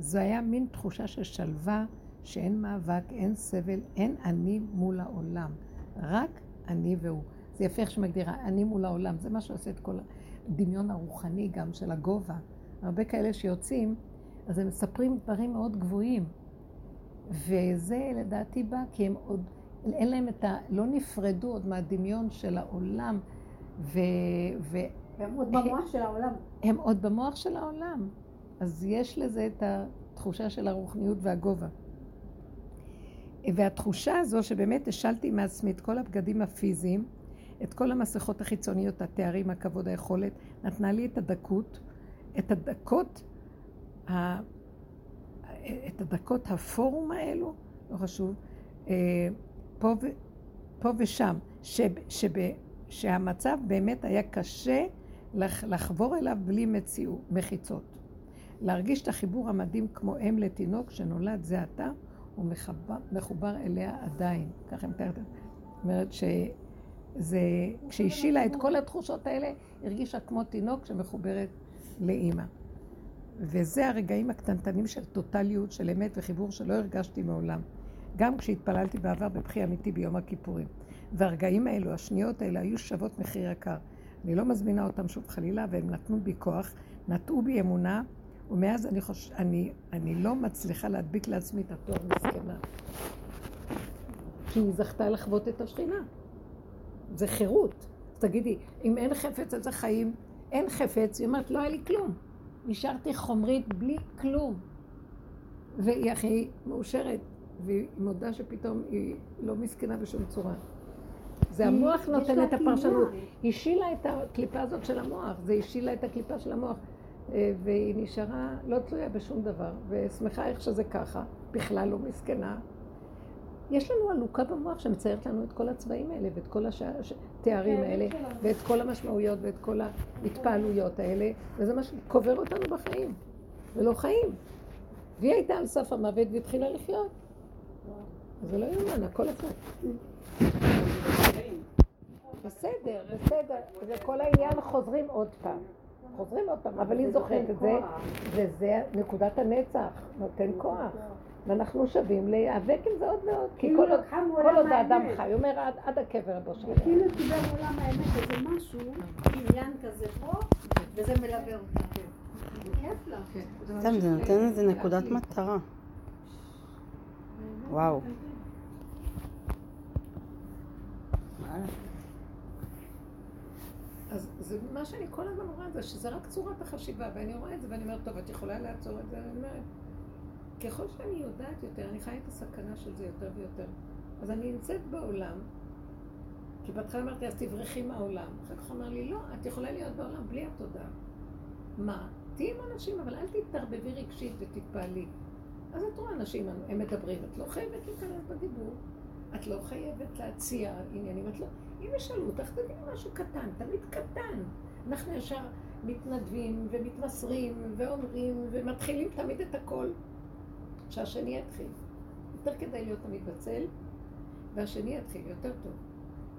זו היה מין תחושה של שלווה, שאין מאבק, אין סבל, אין אני מול העולם. רק אני והוא. זה יפה איך שמגדירה, אני מול העולם. זה מה שעושה את כל הדמיון הרוחני גם של הגובה. הרבה כאלה שיוצאים, אז הם מספרים דברים מאוד גבוהים. וזה לדעתי בא כי הם עוד, אין להם את ה... לא נפרדו עוד מהדמיון של העולם, ו... ו... הם עוד במוח של העולם. הם עוד במוח של העולם. אז יש לזה את התחושה של הרוחניות והגובה. והתחושה הזו שבאמת השלתי מעצמי את כל הבגדים הפיזיים, את כל המסכות החיצוניות, התארים, הכבוד, היכולת, נתנה לי את הדקות, את הדקות, ה... את הדקות הפורום האלו, לא חשוב, אה, פה. פה ושם, שב... שב... שהמצב באמת היה קשה לח... לחבור אליו בלי מציאו, מחיצות. להרגיש את החיבור המדהים כמו אם לתינוק שנולד זה עתה, הוא מחבר, מחובר אליה עדיין. ככה היא מתארת. זאת אומרת שזה, כשהשילה את כל התחושות האלה, הרגישה כמו תינוק שמחוברת לאימא. וזה הרגעים הקטנטנים של טוטליות, של אמת וחיבור שלא הרגשתי מעולם. גם כשהתפללתי בעבר בבכי אמיתי ביום הכיפורים. והרגעים האלו, השניות האלה, היו שוות מחיר יקר. אני לא מזמינה אותם שוב חלילה, והם נתנו בי כוח, נטעו בי אמונה, ומאז אני, חוש... אני, אני לא מצליחה להדביק לעצמי את התואר מסכנה. כי היא זכתה לחוות את השכינה. זה חירות. תגידי, אם אין חפץ אז החיים, אין חפץ, היא אומרת, לא היה לי כלום. נשארתי חומרית בלי כלום. והיא הכי מאושרת, והיא מודה שפתאום היא לא מסכנה בשום צורה. זה המוח נותן את הפרשנות. השילה את הקליפה הזאת של המוח, זה השילה את הקליפה של המוח. אה, והיא נשארה לא תלויה בשום דבר, ושמחה איך שזה ככה, בכלל לא מסכנה. יש לנו עלוקה במוח שמציירת לנו את כל הצבעים האלה, ואת כל התארים האלה. ואת כל המשמעויות, ואת כל ההתפעלויות האלה, וזה מה שקובר אותנו בחיים, ולא חיים. והיא הייתה על סף המוות והתחילה לחיות. זה לא יאומן, הכל אחד. בסדר, בסדר, זה כל העניין חוזרים עוד פעם. חוזרים עוד פעם, אבל היא זוכרת את זה, וזה נקודת הנצח, נותן כוח. ואנחנו שווים להיאבק עם זה עוד ועוד, כי כאילו כל עוד- האדם. חי, הוא אומר עד- הקבר הבא שלו. כאילו קיבל עולם האמת איזה משהו, עניין כזה פה, וזה מלווה אותה. כיף לה. כן. סתם, זה נותן איזה נקודת מטרה. וואו. אז זה מה שאני כל הזמן רואה זה שזה רק צורת החשיבה, ואני רואה את זה ואני אומרת, טוב, את יכולה לעצור את זה? אני אומרת, ככל שאני יודעת יותר, אני חיה את הסכנה של זה יותר ויותר. אז אני נמצאת בעולם, כי בהתחלה אמרתי, אז תברחי מהעולם. אחר כך אמר לי, לא, את יכולה להיות בעולם בלי התודעה. מה? תהיי עם אנשים, אבל אל תתערבבי רגשית ותתפעלי. אז את רואה אנשים, הם מדברים, את לא חייבת להיכנס בדיבור. את לא חייבת להציע עניינים, את לא... אם ישאלו אותך, תגידי משהו קטן, תמיד קטן. אנחנו ישר מתנדבים ומתמסרים ואומרים ומתחילים תמיד את הכל. שהשני יתחיל. יותר כדאי להיות תמיד בצל, והשני יתחיל יותר טוב.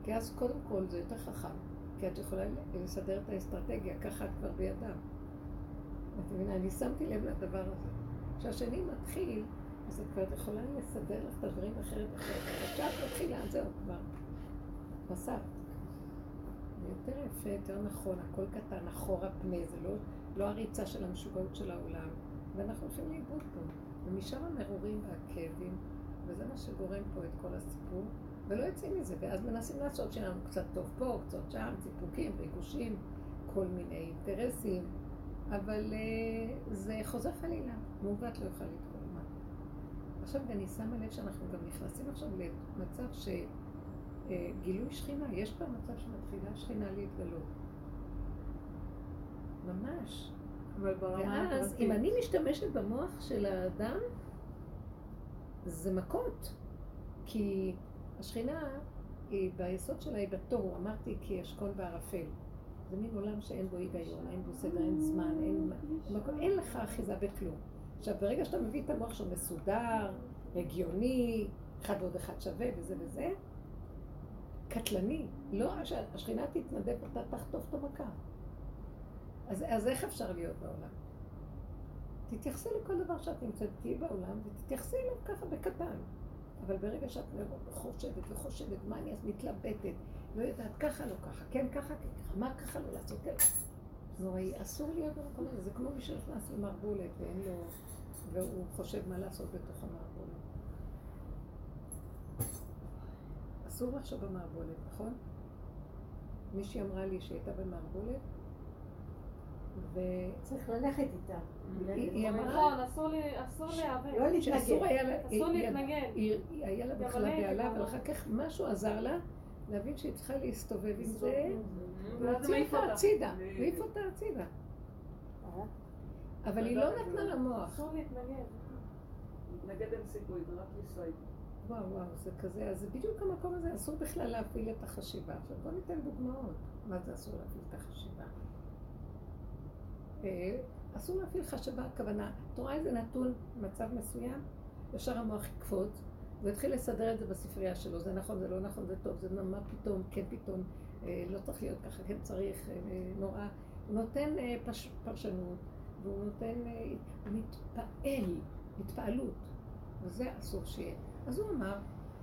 כי אז קודם כל זה יותר חכם. כי את יכולה לסדר את האסטרטגיה, ככה את כבר בידם. את מבינה? אני שמתי לב לדבר הזה. כשהשני מתחיל, אז את כבר יכולה לסדר לך את הדברים אחרת אחרת. כשאת מתחילה, זהו כבר. זה יותר יפה, יותר נכון, הכל קטן, אחורה פנה, זה לא, לא הריצה של המשוגעות של העולם. ואנחנו הולכים לאיבוד פה. ומשם המרורים והכאבים, וזה מה שגורם פה את כל הסיפור, ולא יוצאים מזה, ואז מנסים לעשות שיהיה לנו קצת טוב פה, קצת שם, סיפוקים, ריגושים, כל מיני אינטרסים, אבל uh, זה חוזר חלילה, מעוות לא יוכל לתקול מה. עכשיו אני שמה לב שאנחנו גם נכנסים עכשיו למצב שגילוי uh, שכינה, יש כבר מצב שמתחילה שכינה להתגלות. ממש. אבל ברמה ואז הפרטית. אם אני משתמשת במוח של האדם, זה מכות. כי השכינה, היא ביסוד שלה היא בתוהו, אמרתי כי אשכול בערפל. זה מין עולם שאין בו היגיון, אין בו סדר, אין זמן, אין, מקום, אין לך אחיזה בכלום. עכשיו, ברגע שאתה מביא את המוח שהוא מסודר, הגיוני, אחד ועוד אחד שווה וזה וזה, קטלני. לא, השכינה תתנדב, אתה תחטוף את המכה. אז, אז איך אפשר להיות בעולם? תתייחסי לכל דבר שאת נמצאת, תהיי בעולם ותתייחסי אליו ככה בקטן. אבל ברגע שאת חושבת וחושבת, מה אני אז מתלבטת, לא יודעת ככה, לא ככה, כן ככה, כן ככה, מה ככה לא לעשות, כן. נוראי, אסור להיות במקום הזה, זה כמו מי שנכנס למערבולת ואין לו, והוא חושב מה לעשות בתוך המערבולת. אסור לחשוב במערבולת, נכון? מישהי אמרה לי שהיא הייתה במערבולת, והיא צריך ללכת איתה. היא אמרה נכון, אסור להיאבק. לא להתנגד. אסור להתנגד. היה לה בהלה, לי אבל. אחר כך משהו עזר לה להבין שהיא צריכה להסתובב עם זה, ולהוציא אותה. הצידה. להעיף אותה הצידה. אה? אבל היא לא נתנה למוח. אסור להתנגד. להתנגד אין סיכוי, זה רק לסייג. וואו, וואו, זה כזה, אז זה בדיוק המקום הזה, אסור בכלל להפעיל את החשיבה. עכשיו בוא ניתן דוגמאות. מה זה אסור להפעיל את החשיבה? אה, אסור להפעיל חשיבה, הכוונה, את רואה איזה נתון, מצב מסוים, ישר המוח יקפוץ, ויתחיל לסדר את זה בספרייה שלו, זה נכון, זה לא נכון, זה טוב, זה מה פתאום, כן פתאום, אה, לא צריך להיות ככה, כן צריך, אה, נורא. הוא נותן פש, פרשנות, והוא נותן, הוא מתפעל, התפעלות, וזה אסור שיהיה. אז הוא אמר,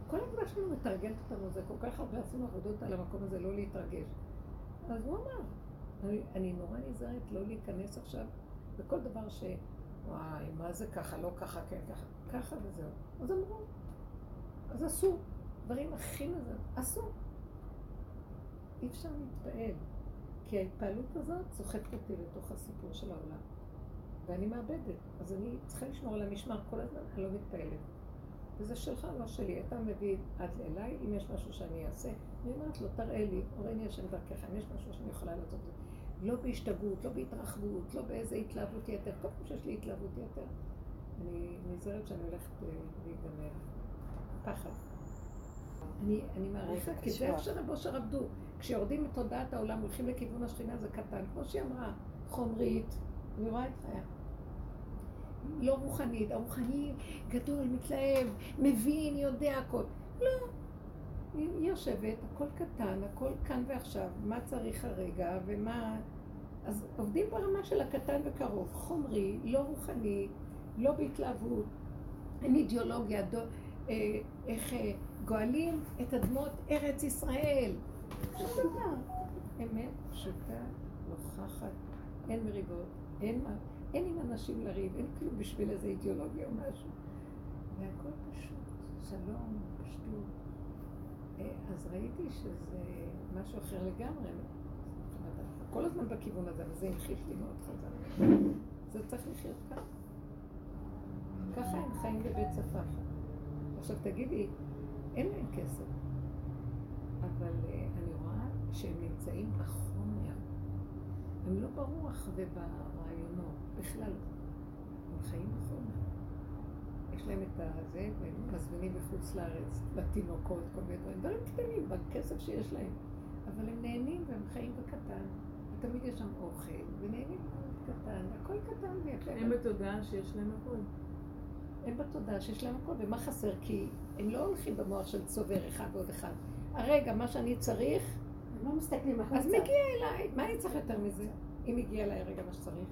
כל העבודה שלנו מתרגלת אותנו, זה כל כך הרבה עשינו עבודות על המקום הזה, לא להתרגש. אז הוא אמר, אני, אני נורא נזהרת לא להיכנס עכשיו בכל דבר ש... וואי, מה זה ככה, לא ככה, כן ככה, ככה וזהו. אז אמרו, אז אסור. דברים הכי מזה, אסור. אי אפשר להתפעל, כי ההתפעלות הזאת סוחפת אותי לתוך הסיפור של העולם. ואני מאבדת, אז אני צריכה לשמור על המשמר כל הזמן, אני לא מתפעלת. וזה שלך, לא שלי. אתה מביא עד אליי, אם יש משהו שאני אעשה, אני אומרת לו, תראה לי, הורני השם דרכך, אם יש משהו שאני יכולה לעשות את זה. לא בהשתגעות, לא בהתרחבות, לא באיזה התלהבות יתר. כל פעם שיש לי התלהבות יתר, אני נזהרת שאני הולכת אה, להיגמר. פחד. אני, אני מעריכה, כי זה. איך שרב אושר עבדו. כשיורדים מתודעת העולם, הולכים לכיוון השכינה, זה קטן. כמו שהיא אמרה, חומרית, אני רואה את חיה. לא רוחנית, הרוחני גדול, מתלהב, מבין, יודע הכל. לא. היא יושבת, הכל קטן, הכל כאן ועכשיו, מה צריך הרגע ומה... אז עובדים ברמה של הקטן וקרוב, חומרי, לא רוחני, לא בהתלהבות, אין אידיאולוגיה, דו, אה, איך אה, גואלים את אדמות ארץ ישראל. שום דבר. אמת פשוטה, נוכחת, אין מריבות, אין מה, אין עם אנשים לריב, אין כלום בשביל איזה אידיאולוגיה או משהו. והכל פשוט, שלום, פשטות. אה, אז ראיתי שזה משהו אחר לגמרי. כל הזמן בכיוון הזה, וזה המחיש לי מאוד חזק. זה צריך לחיות ככה. ככה הם חיים בבית צפאפא. עכשיו תגידי, אין להם כסף, אבל uh, אני רואה שהם נמצאים בחומר. הם לא ברוח וברעיונות, בכלל. הם חיים בחומר. יש להם את הזה, והם מזמינים בחוץ לארץ, לתינוקות, כל מיני דברים, דברים קטנים בכסף שיש להם. אבל הם נהנים והם חיים בקטן. ותמיד יש שם אוכל, ונהנים קטן, הכל קטן ויפה. הם בתודעה שיש להם הכל. הם בתודעה שיש להם הכל, ומה חסר? כי הם לא הולכים במוח של צובר אחד ועוד אחד. הרגע, מה שאני צריך, הם לא מסתכלים החוצה. אז מגיע אליי. מה אני צריך יותר מזה? אם הגיע אליי הרגע מה שצריך.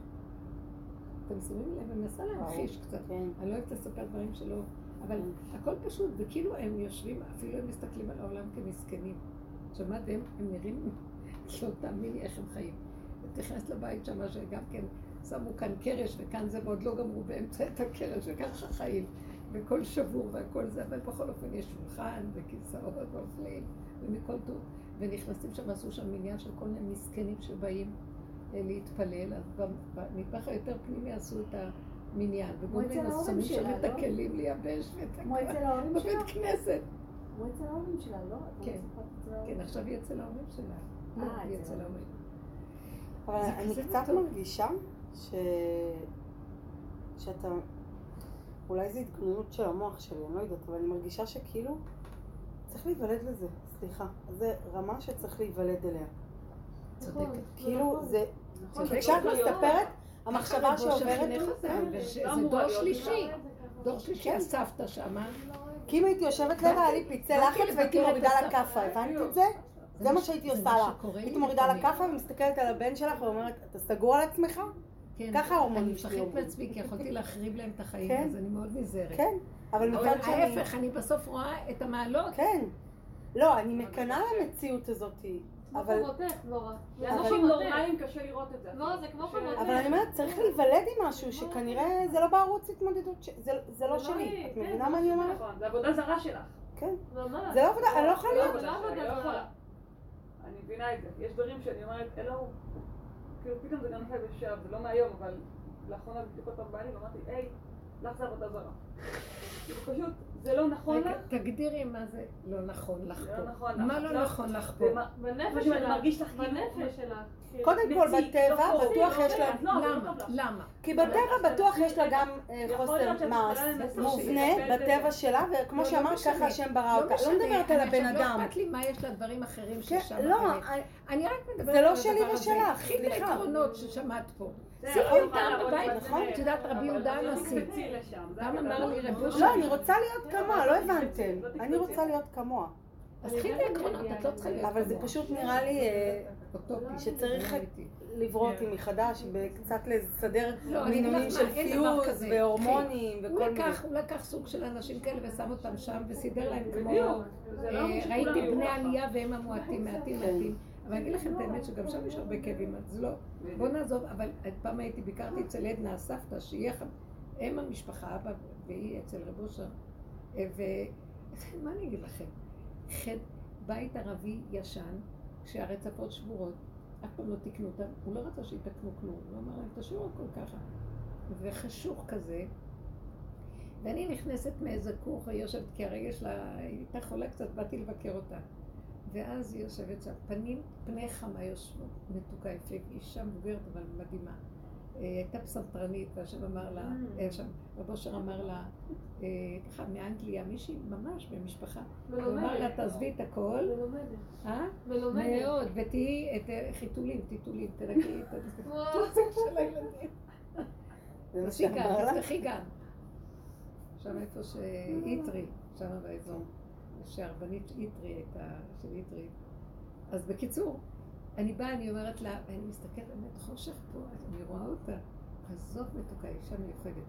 אתם שמים לב, אני מנסה להמחיש קצת. כן. אני לא אוהבת לספר דברים שלא... אבל הכל פשוט, וכאילו הם יושבים, אפילו הם מסתכלים על העולם כמסכנים. שמעתם? הם נראים, לא תאמיני איך הם חיים. תכנס לבית שם, שגם כן שמו כאן קרש, וכאן זה, ועוד לא גמרו באמצע את הקרש, וככה חיים. וכל שבור והכל זה, אבל בכל אופן יש שולחן וכיסאות ואוכלים, ומכל טוב. ונכנסים שם, עשו שם מניין של כל מיני מסכנים שבאים להתפלל, אז במטבח היותר פנימי עשו את המניין. כמו אצל ההורים שמים שם את לא? הכלים לייבש ואת כמו אצל ההורים בבית שלה? כנסת. כמו אצל ההורים שלה, לא? כן. כן, עכשיו היא אצל ההורים שלה. לא, אה, היא אצל ההורים. אבל אני קצת. מרגישה ש... שאתה... אולי זו התגוננות של המוח שלי, אני לא יודעת, אבל אני מרגישה שכאילו צריך להיוולד לזה, סליחה. זה רמה שצריך להיוולד אליה. צודקת. כאילו, זה... נכון. כשאת לא מספרת, המחשבה שעוברת... לא זה דור להיות שלישי. דור שלישי, כן. הסבתא שמה. כי אם הייתי יושבת לידה, היה לי פצעי באתי לחץ והייתי לבקר את מורידה לה. כאפה, הבנת את זה? זה מה שהייתי עושה לה. הייתי מורידה לה. כאפה ומסתכלת על הבן שלך ואומרת, אתה סגור על עצמך? כן. ככה ההורמונים אני שלי מפחדת אומרים. מעצמי, כי יכולתי להחריב להם את החיים, כן. אז אני מאוד נזהרת. כן, אבל מצד שני... ההפך, אני בסוף רואה את המעלות. כן. לא, אני מקנאה למציאות הזאת, אבל... זה לאנשים חובותך. נורמליים קשה לראות את זה. לא, זה כמו חובותך. אבל אני אומרת, צריך להיוולד עם משהו שכנראה זה לא בערוץ התמודדות, זה- זה לא זה שלי. את כן, מבינה זה מה אני אומרת? נכון, זה עבודה זרה שלך. כן. ממש. זה לא עבודה, אני לא יכולה זה להיות. עבודה לא לא עבודה. זרה. אני מבינה את זה. יש דברים שאני אומרת, אלוהו, כאילו פתאום זה גם נופל בשלב, זה לא מהיום, אבל לאחרונה בדיוק עוד פעם בא לי ואמרתי, היי, לך זה עבודה זרה. כאילו פשוט, זה לא נכון לך. תגדירי מה זה לא נכון לך זה לא פה. נכון. מה לא לא, נכון לך פה? זה בנפש שלך. כאילו- בנפש שלך. קודם כל, בטבע לא בטוח לא יש לא, זה לא למה? למה? כי בטבע בטוח יש לה גם אה, חוסר מעש מובנה בטבע. שלה, וכמו לא, לא שאמרת. ככה השם ברא אותה. לא מדברת על הבן אדם. לא אכפת לי מה יש לדברים אחרים כן, ששם. לא, אבל- אני- רק מדברת זה לא על הדבר שלי הזה. ושלך, קחי את סליחה. העקרונות ששמעת פה. יכול אותם בבית, בזה, את יודעת, רבי יהודה לא הנשיא. גם. אמר לי רב. לא, אני רוצה להיות כמוה, לא לא הבנתם. אני רוצה להיות כמוה. אז קחי את העקרונות, את לא צריכה להיות אבל זה. פשוט נראה לי אה. שצריך לא איתי. לברוא אותי מחדש, וקצת לסדר לא, מינונים של פיוז. והורמונים הוא וכל מיני. הוא לקח סוג של אנשים כאלה ושם אותם שם וסידר להם כמו... לא אה, ראיתי בני. עלייה והם המועטים, מעטים כן. מעטים. אבל אגיד לכם את האמת שגם שם יש הרבה כאבים, אז לא. בוא נעזוב, אבל פעם הייתי, ביקרתי אצל עדנה הסבתא, שהיא אח- אם המשפחה, אבא והיא אצל רב אושר. אה, ומה אני אגיד לכם? חד, בית ערבי ישן, שהרצפות שבורות, אף פעם לא תיקנו אותם, הוא לא רצה שיתקנו כלום, הוא אמר להם, תשאירו הכל ככה. וחשוך כזה, ואני נכנסת מאיזה כוך, היא יושבת, כי הרגע שלה, הייתה חולה קצת, באתי לבקר אותה. ואז היא יושבת שם, פנים, פני חמה יושבות, מתוקה יפה, אישה מבוגרת אבל מדהימה. אה, היא הייתה פסנתרנית, והשם אמר לה, Mm. אה, שם, רב אושר אמר לה, אה, ככה מאנגליה, מישהי ממש במשפחה, הוא אמר לה. תעזבי את הכל, מלומדת. אה? מלומדת. מאוד, ותהיי את אה, חיתולים, טיטולים, תנקי את. הטיטולים של הילדים. תעשי גן? תפתחי גן. שם איפה שאיטרי, שם באזור, שהרבנית איטרי הייתה, של איטרי. אז בקיצור, אני באה, אני אומרת לה, ואני מסתכלת, באמת חושך פה, אני רואה אותה, כזאת מתוקה, אישה מיוחדת.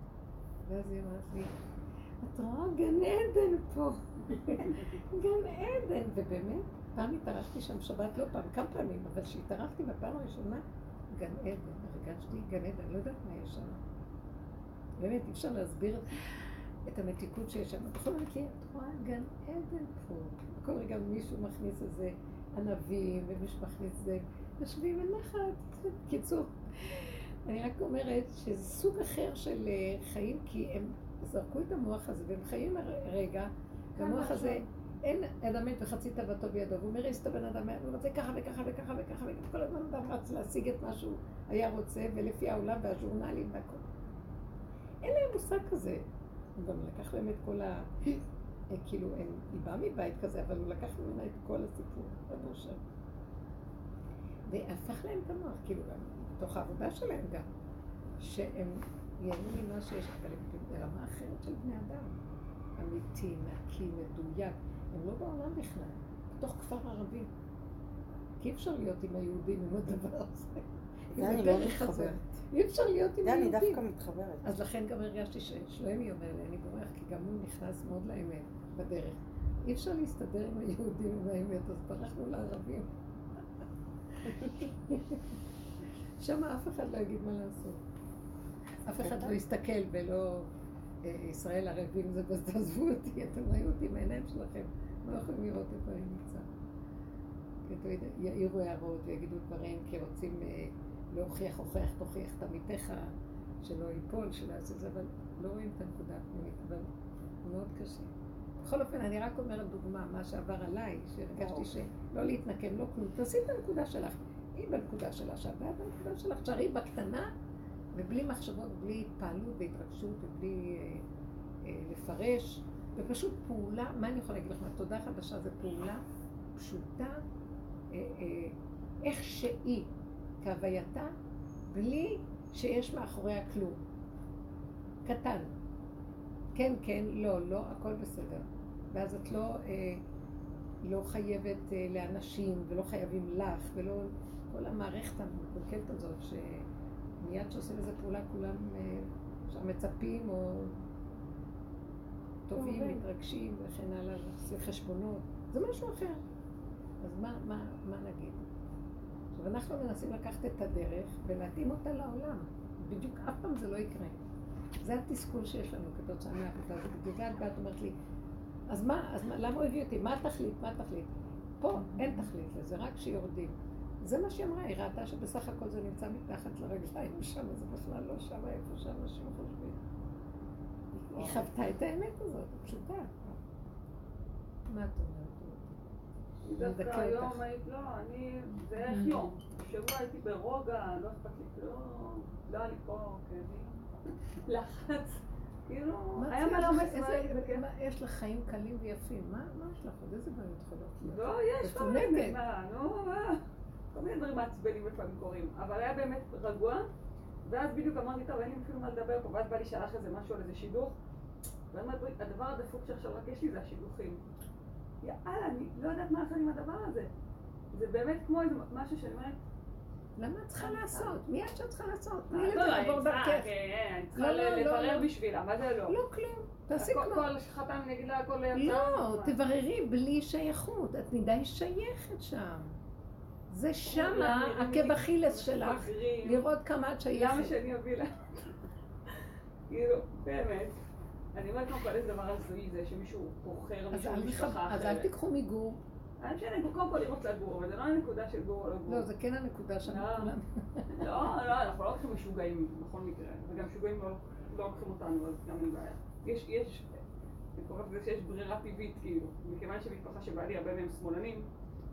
ואז היא אומרת לי, את רואה גן עדן פה, גן עדן. ובאמת, פעם התארחתי שם שבת, לא פעם, כמה פעמים, אבל כשהתארחתי בפעם הראשונה, גן עדן, הרגשתי גן עדן, לא יודעת מה יש שם. באמת, אי אפשר להסביר את המתיקות שיש שם. בכל מקרה, את רואה גן עדן פה. בכל רגע מישהו מכניס איזה ענבים, ומישהו מכניס זה, יושבים בנחת. קיצור, אני רק אומרת שזה סוג אחר של אה, חיים, כי הם זרקו את המוח הזה, והם חיים רגע, והמוח הזה... אין אדם מת וחצי תאוותו בידו, והוא מריס את הבן אדם, הוא רוצה ככה וככה וככה וככה, וכל הזמן אדם רץ להשיג את מה שהוא היה רוצה, ולפי העולם והז'ורנלים והכל. אין להם מושג כזה. הוא גם לקח להם את כל ה... כאילו, היא באה מבית כזה, אבל הוא לקח ממנה את כל הסיפור, רבו שם. והפך להם את המוח, כאילו, גם בתוך העבודה שלהם גם, שהם ייהנו ממה שיש, אבל הם ברמה אחרת של בני אדם. אמיתי, נקי, מדויק. הם לא בעולם בכלל, בתוך כפר ערבי. כי אי אפשר להיות עם היהודים עם הדבר הזה. זה אני לא מתחברת. אי אפשר להיות עם היהודים. זה אני דווקא מתחברת. אז לכן גם הרגשתי ששלומי אומר לי, אני בורח, כי גם הוא נכנס מאוד לאמת בדרך. אי אפשר להסתדר עם היהודים עם האמת, אז ברחנו לערבים. שם אף אחד לא יגיד מה לעשות. אף אחד לא יסתכל ולא... אה, ישראל ערבים זה בזה, תעזבו אותי, אתם ראו אותי עם העיניים שלכם, לא יכולים לראות איפה אני נמצא. יעירו הערות ויגידו דברים כי רוצים אה, להוכיח, הוכיח, תוכיח את עמיתך, שלא ייפול, שלא יעשה זה, אבל לא רואים את הנקודה הפנימית, אבל מאוד קשה. בכל אופן, אני רק אומרת דוגמה, מה שעבר עליי, שהרגשתי שלא להתנקם, לא כלום. תעשי את הנקודה שלך. היא בנקודה שלה, שאת בנקודה שלך, תשארי בקטנה, ובלי מחשבות, בלי התפעלות והתרגשות ובלי אה, אה, לפרש, ופשוט פעולה, מה אני יכולה להגיד לך? תודה חדשה זה פעולה פשוטה, אה, אה, איך שהיא, כהווייתה, בלי שיש מאחוריה כלום. קטן. כן, כן, לא, לא, הכל בסדר. ואז את לא, אה, לא חייבת אה, לאנשים, ולא חייבים לך, ולא כל המערכת המקולקלת הזאת, ש... מיד שעושים איזה פעולה כולם אה, מצפים או טובים, מתרגשים וכן הלאה, עושים חשבונות, זה משהו אחר. אז מה, מה, מה נגיד? עכשיו אנחנו מנסים לקחת את הדרך ולהתאים אותה לעולם. בדיוק אף פעם זה לא יקרה. זה התסכול שיש לנו כתוצאה מהעבודה הזאת. בגלל זה את אומרת לי, אז מה, אז מה, למה הוא הביא אותי? מה התכלית? מה התכלית? פה אין תכלית לזה, רק כשיורדים. זה מה שהיא אמרה, היא ראתה שבסך הכל זה נמצא מתחת לרגליים שם, זה בכלל לא שם איפה שאנשים חושבים. היא חוותה את האמת הזאת, פשוטה. מה את אומרת? דווקא היום לא, אני, זה איך mm. יום. שבוע הייתי ברוגע, לא אכפת לי כלום, לא היה לי פה כאבים, לחץ. כאילו, היה מלא עומס יש לך חיים קלים ויפים, מה יש לך עוד? איזה בעיות להיות? לא, יש כל מיני, מה, נו, מה. כל מיני דברים מעצבנים לפעמים קורים, אבל היה באמת רגוע, ואז בדיוק אמרתי, טוב, אין לי אפילו מה לדבר פה, ואז בא לי שלח איזה משהו על איזה שידוך, ואמרתי, הדבר הדפוק שעכשיו רק יש לי זה השידוכים. יאללה, אני לא יודעת מה לעשות עם הדבר הזה. זה באמת כמו איזה משהו שאני אומרת... למה את צריכה לעשות? מי את שאת צריכה לעשות? תני לזה לעבור דרכך. אני צריכה לברר בשבילה, מה זה לא? לא כלום. תעשי כמו... כל חתם אני אגיד לה הכל... לא, תבררי בלי שייכות. את מדי שייכת שם. זה שמה עקב אכילס שלך, לראות כמה את שייכת. למה שאני אביא לה? כאילו, באמת. אני אומרת קודם כל איזה דבר הזוי זה שמישהו בוחר מישהו משפחה אחרת. אז אל תיקחו מגור. אני משנה, קודם כל לראות לגור, אבל זה לא הנקודה של גור או לא גור. לא, זה כן הנקודה שאנחנו לא. כולם. לא, לא, אנחנו לא הולכים משוגעים בכל מקרה, וגם משוגעים לא, לא לוקחים אותנו, אז גם אין בעיה. יש, יש, אני קוראת לזה שיש ברירה טבעית, כאילו, מכיוון שמשפחה שבעלי הרבה מהם שמאלנים,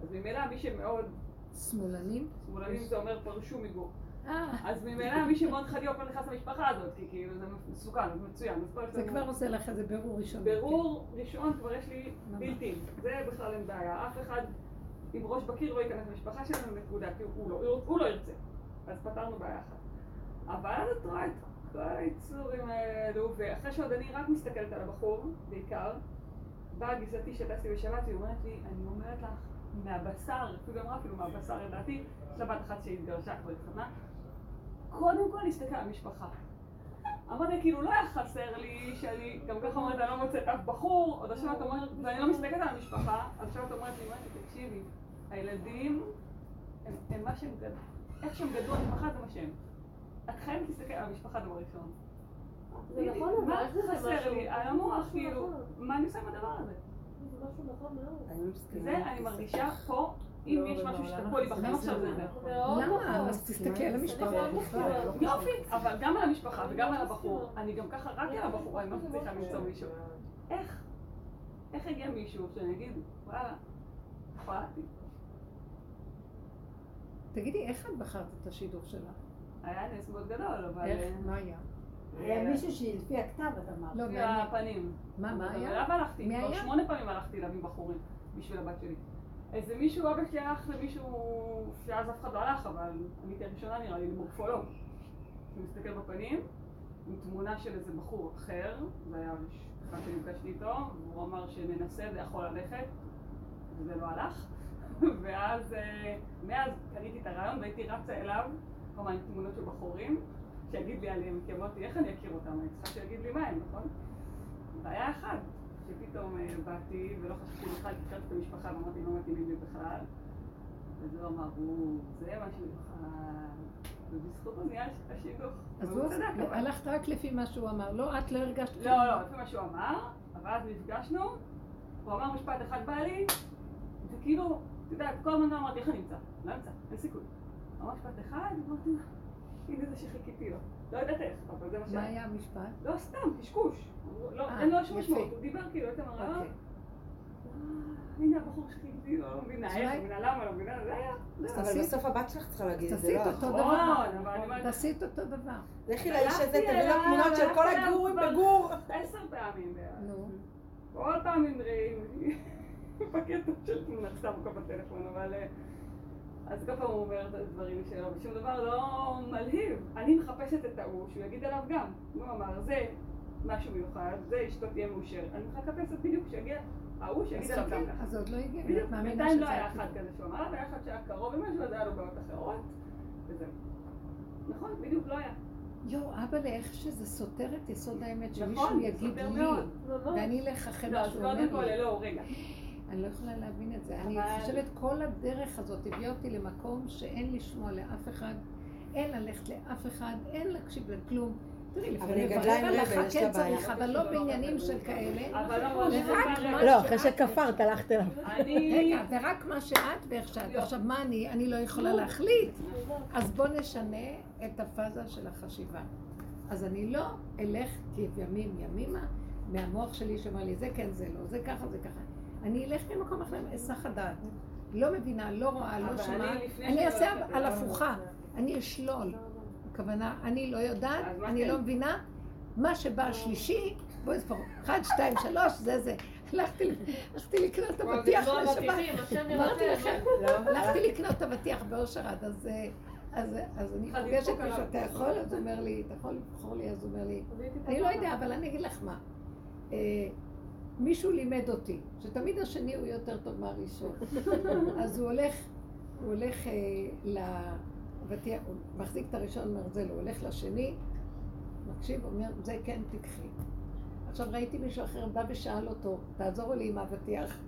אז ממילא מי שמאוד שמאלנים? שמאלנים זה אומר פרשו מגור. אה. אז ממילא מי שמאוד חדי אופן נכנס למשפחה הזאת, כי כאילו זה מסוכן, זה מצוין. זה כבר עושה לך איזה בירור ראשון. בירור ראשון כבר יש לי בלתי, זה בכלל אין בעיה. אף אחד עם ראש בקיר לא ייכנס למשפחה שלנו, נקודה, כי הוא לא ירצה. אז פתרנו בעיה אחת. אבל אז את רואה את כל היצורים האלו, ואחרי שעוד אני רק מסתכלת על הבחור, בעיקר, באה גיסתי שטסתי בשבת, והיא אומרת לי, אני אומרת לך, מהבשר, אפילו אמרה אפילו מהבשר לדעתי, יש לה בת אחת שהתגרשה כבר התחתנה, קודם כל להסתכל על המשפחה. אמרתי, כאילו, לא היה חסר לי שאני גם ככה אומרת, אני לא מוצאת אף בחור, עוד עכשיו את אומרת, ואני לא מסתכלת על המשפחה, אז עכשיו את אומרת לי, תקשיבי, הילדים הם מה שהם גדלו. איך שהם גדלו, המשפחה זה מה שהם. את חייבת להסתכל על המשפחה דבר ראשון. זה נכון, אבל מה בזה חסר לי? על זה המוח, כאילו, נכון. מה אני עושה עם הדבר הזה? זה משהו נכון מאוד. זה, אני מרגישה פה, אם לא, יש משהו שתקוע לי בחיים עכשיו זה למה? נכון. אז תסתכל על המשפחה. מסכימה. יופי, אבל גם על המשפחה וגם על הבחור. אני גם ככה רק על הבחורה, אני לא מצליחה למצוא מישהו. איך? איך הגיע מישהו שאני אגיד, וואלה, יכולתי. תגידי, איך את בחרת את השידור שלך? היה נס מאוד גדול, אבל... איך? אה, מה היה? היה מישהו שלפי הכתב, את אמרת. לא, לפי מעניין. הפנים. מה, מה היה? הלכתי, מי כבר היה? שמונה פעמים הלכתי אליו עם בחורים, בשביל הבת שלי. איזה מישהו, אבא שלי הלך למישהו שאז אף אחד לא הלך, אבל אני הייתי הראשונה נראה לי, למורפולוג. הוא מסתכל בפנים, עם תמונה של איזה בחור אחר, זה היה אחד שנפגשתי איתו, והוא אמר שננסה זה יכול ללכת, וזה לא הלך. ואז, אה, מאז קניתי את הרעיון והייתי רצה אליו, כלומר עם תמונות של בחורים, שיגיד לי עליהם, כי אמרתי, איך אני אכיר אותם? אני צריכה שיגיד לי מה הם, נכון? והיה אחד, שפתאום אה, באתי ולא חשבתי בכלל, הכרתי את המשפחה ואמרתי, לא מתאימים לי בכלל. אז הוא אמר, הוא, זה משהו מיוחד, ובזכותו נהיה השידוך. אז הוא צדק, הלכת רק לפי מה שהוא אמר. לא, את לא הרגשת לא, לא, לפי מה שהוא אמר, אבל אז נפגשנו, הוא אמר משפט אחד בא לי, וכאילו, את יודעת, כל הזמן אמרתי, איך אני אמצא? לא אמצא, אין סיכוי. אמר משפט אחד, אמרתי, הנה זה שחיכיתי לו. לא יודעת איך, אבל זה מה מה שהיה. היה המשפט? לא, סתם, קשקוש. לא, אה, אין לו שום. משמעות, הוא דיבר כאילו, הייתם הרעיון. אוקיי. הנה הבחור שחיכיתי לו, לא מבינה אז איך, לא מבינה למה, לא מבינה, זה היה. אז אבל תעשי- בסוף הבת שלך צריכה להגיד את זה, תעשי לא את אותו את. דבר. נכון, תעשי את אותו דבר. לכי לאיש הזה, תביא לו אליו, תמונות של כל הגורים בגור. עשר פעמים בערך. נו. כל פעם עם רעים, בקטע של תמונה, סתם בטלפון, אבל... אז כל פעם הוא אומר את הדברים שלו, ושום דבר לא מלהיב. אני מחפשת את ההוא, שהוא יגיד עליו גם. הוא אמר, זה משהו מיוחד, זה אשתו תהיה מאושרת. אני מחפשת בדיוק שיגיע ההוא שיגיד אז עליו גם חכי, ככה. אז זה עוד לא הגיע. בדיוק, בינתיים לא היה. אחד כזה שהוא אמר, היה אחד שהיה קרוב למשהו, אז היה לו בעיות אחרות, וזהו. נכון, בדיוק לא היה. יואו, אבא, איך שזה סותר את יסוד האמת, שמישהו נכון, יגיד לי, מאוד. ממש. ואני אלך אחרי לא, מה אז שהוא קודם אומר כל, לי. לא, רגע. אני לא יכולה להבין את זה. אני חושבת כל הדרך הזאת הביאה אותי למקום שאין לשמוע לאף אחד, אין ללכת לאף אחד, אין להקשיב לכלום. תראי, אבל לפעמים גדלה עם רבל, יש לה כן בעיה. אבל לא בעניינים של כאלה. אבל לא, זה לא, אחרי שכפרת הלכת אליו. אני... רגע, ורק מה שאת ואיך שאת. עכשיו, מה אני? אני לא יכולה להחליט. אז בוא נשנה את הפאזה של החשיבה. אז אני לא אלך כימים ימימה מהמוח שלי שאומר לי זה כן, זה לא, זה ככה, זה ככה. אני אלך ממקום אחר, היסח הדעת. לא מבינה, לא רואה, לא שומעת. אני אעשה על אליו- הפוכה. אני אשלול. הכוונה, אני לא יודעת, אני כן? לא מבינה. מה שבא השלישי, בואי נספור, אחד, שתיים, שלוש, זה זה. הלכתי לקנות אבטיח לשבת. אמרתי לכם, לא, הלכתי לקנות אבטיח באושרד, אז, אה, אז, אז אני פוגשת מישהו, עליו. אתה יכול? אז הוא אומר לי, אתה יכול לבחור לי? אז הוא אומר לי, אני לא יודע, אבל אני אגיד לך מה. מישהו לימד אותי, שתמיד השני הוא יותר טוב מהראשון. אז הוא הולך, הוא הולך אה, לאבטיח, הוא מחזיק את הראשון, אומר זה לא, הולך לשני, מקשיב, אומר, זה כן תקחי. עכשיו ראיתי מישהו אחר בא ושאל אותו, תעזור לי עם האבטיח.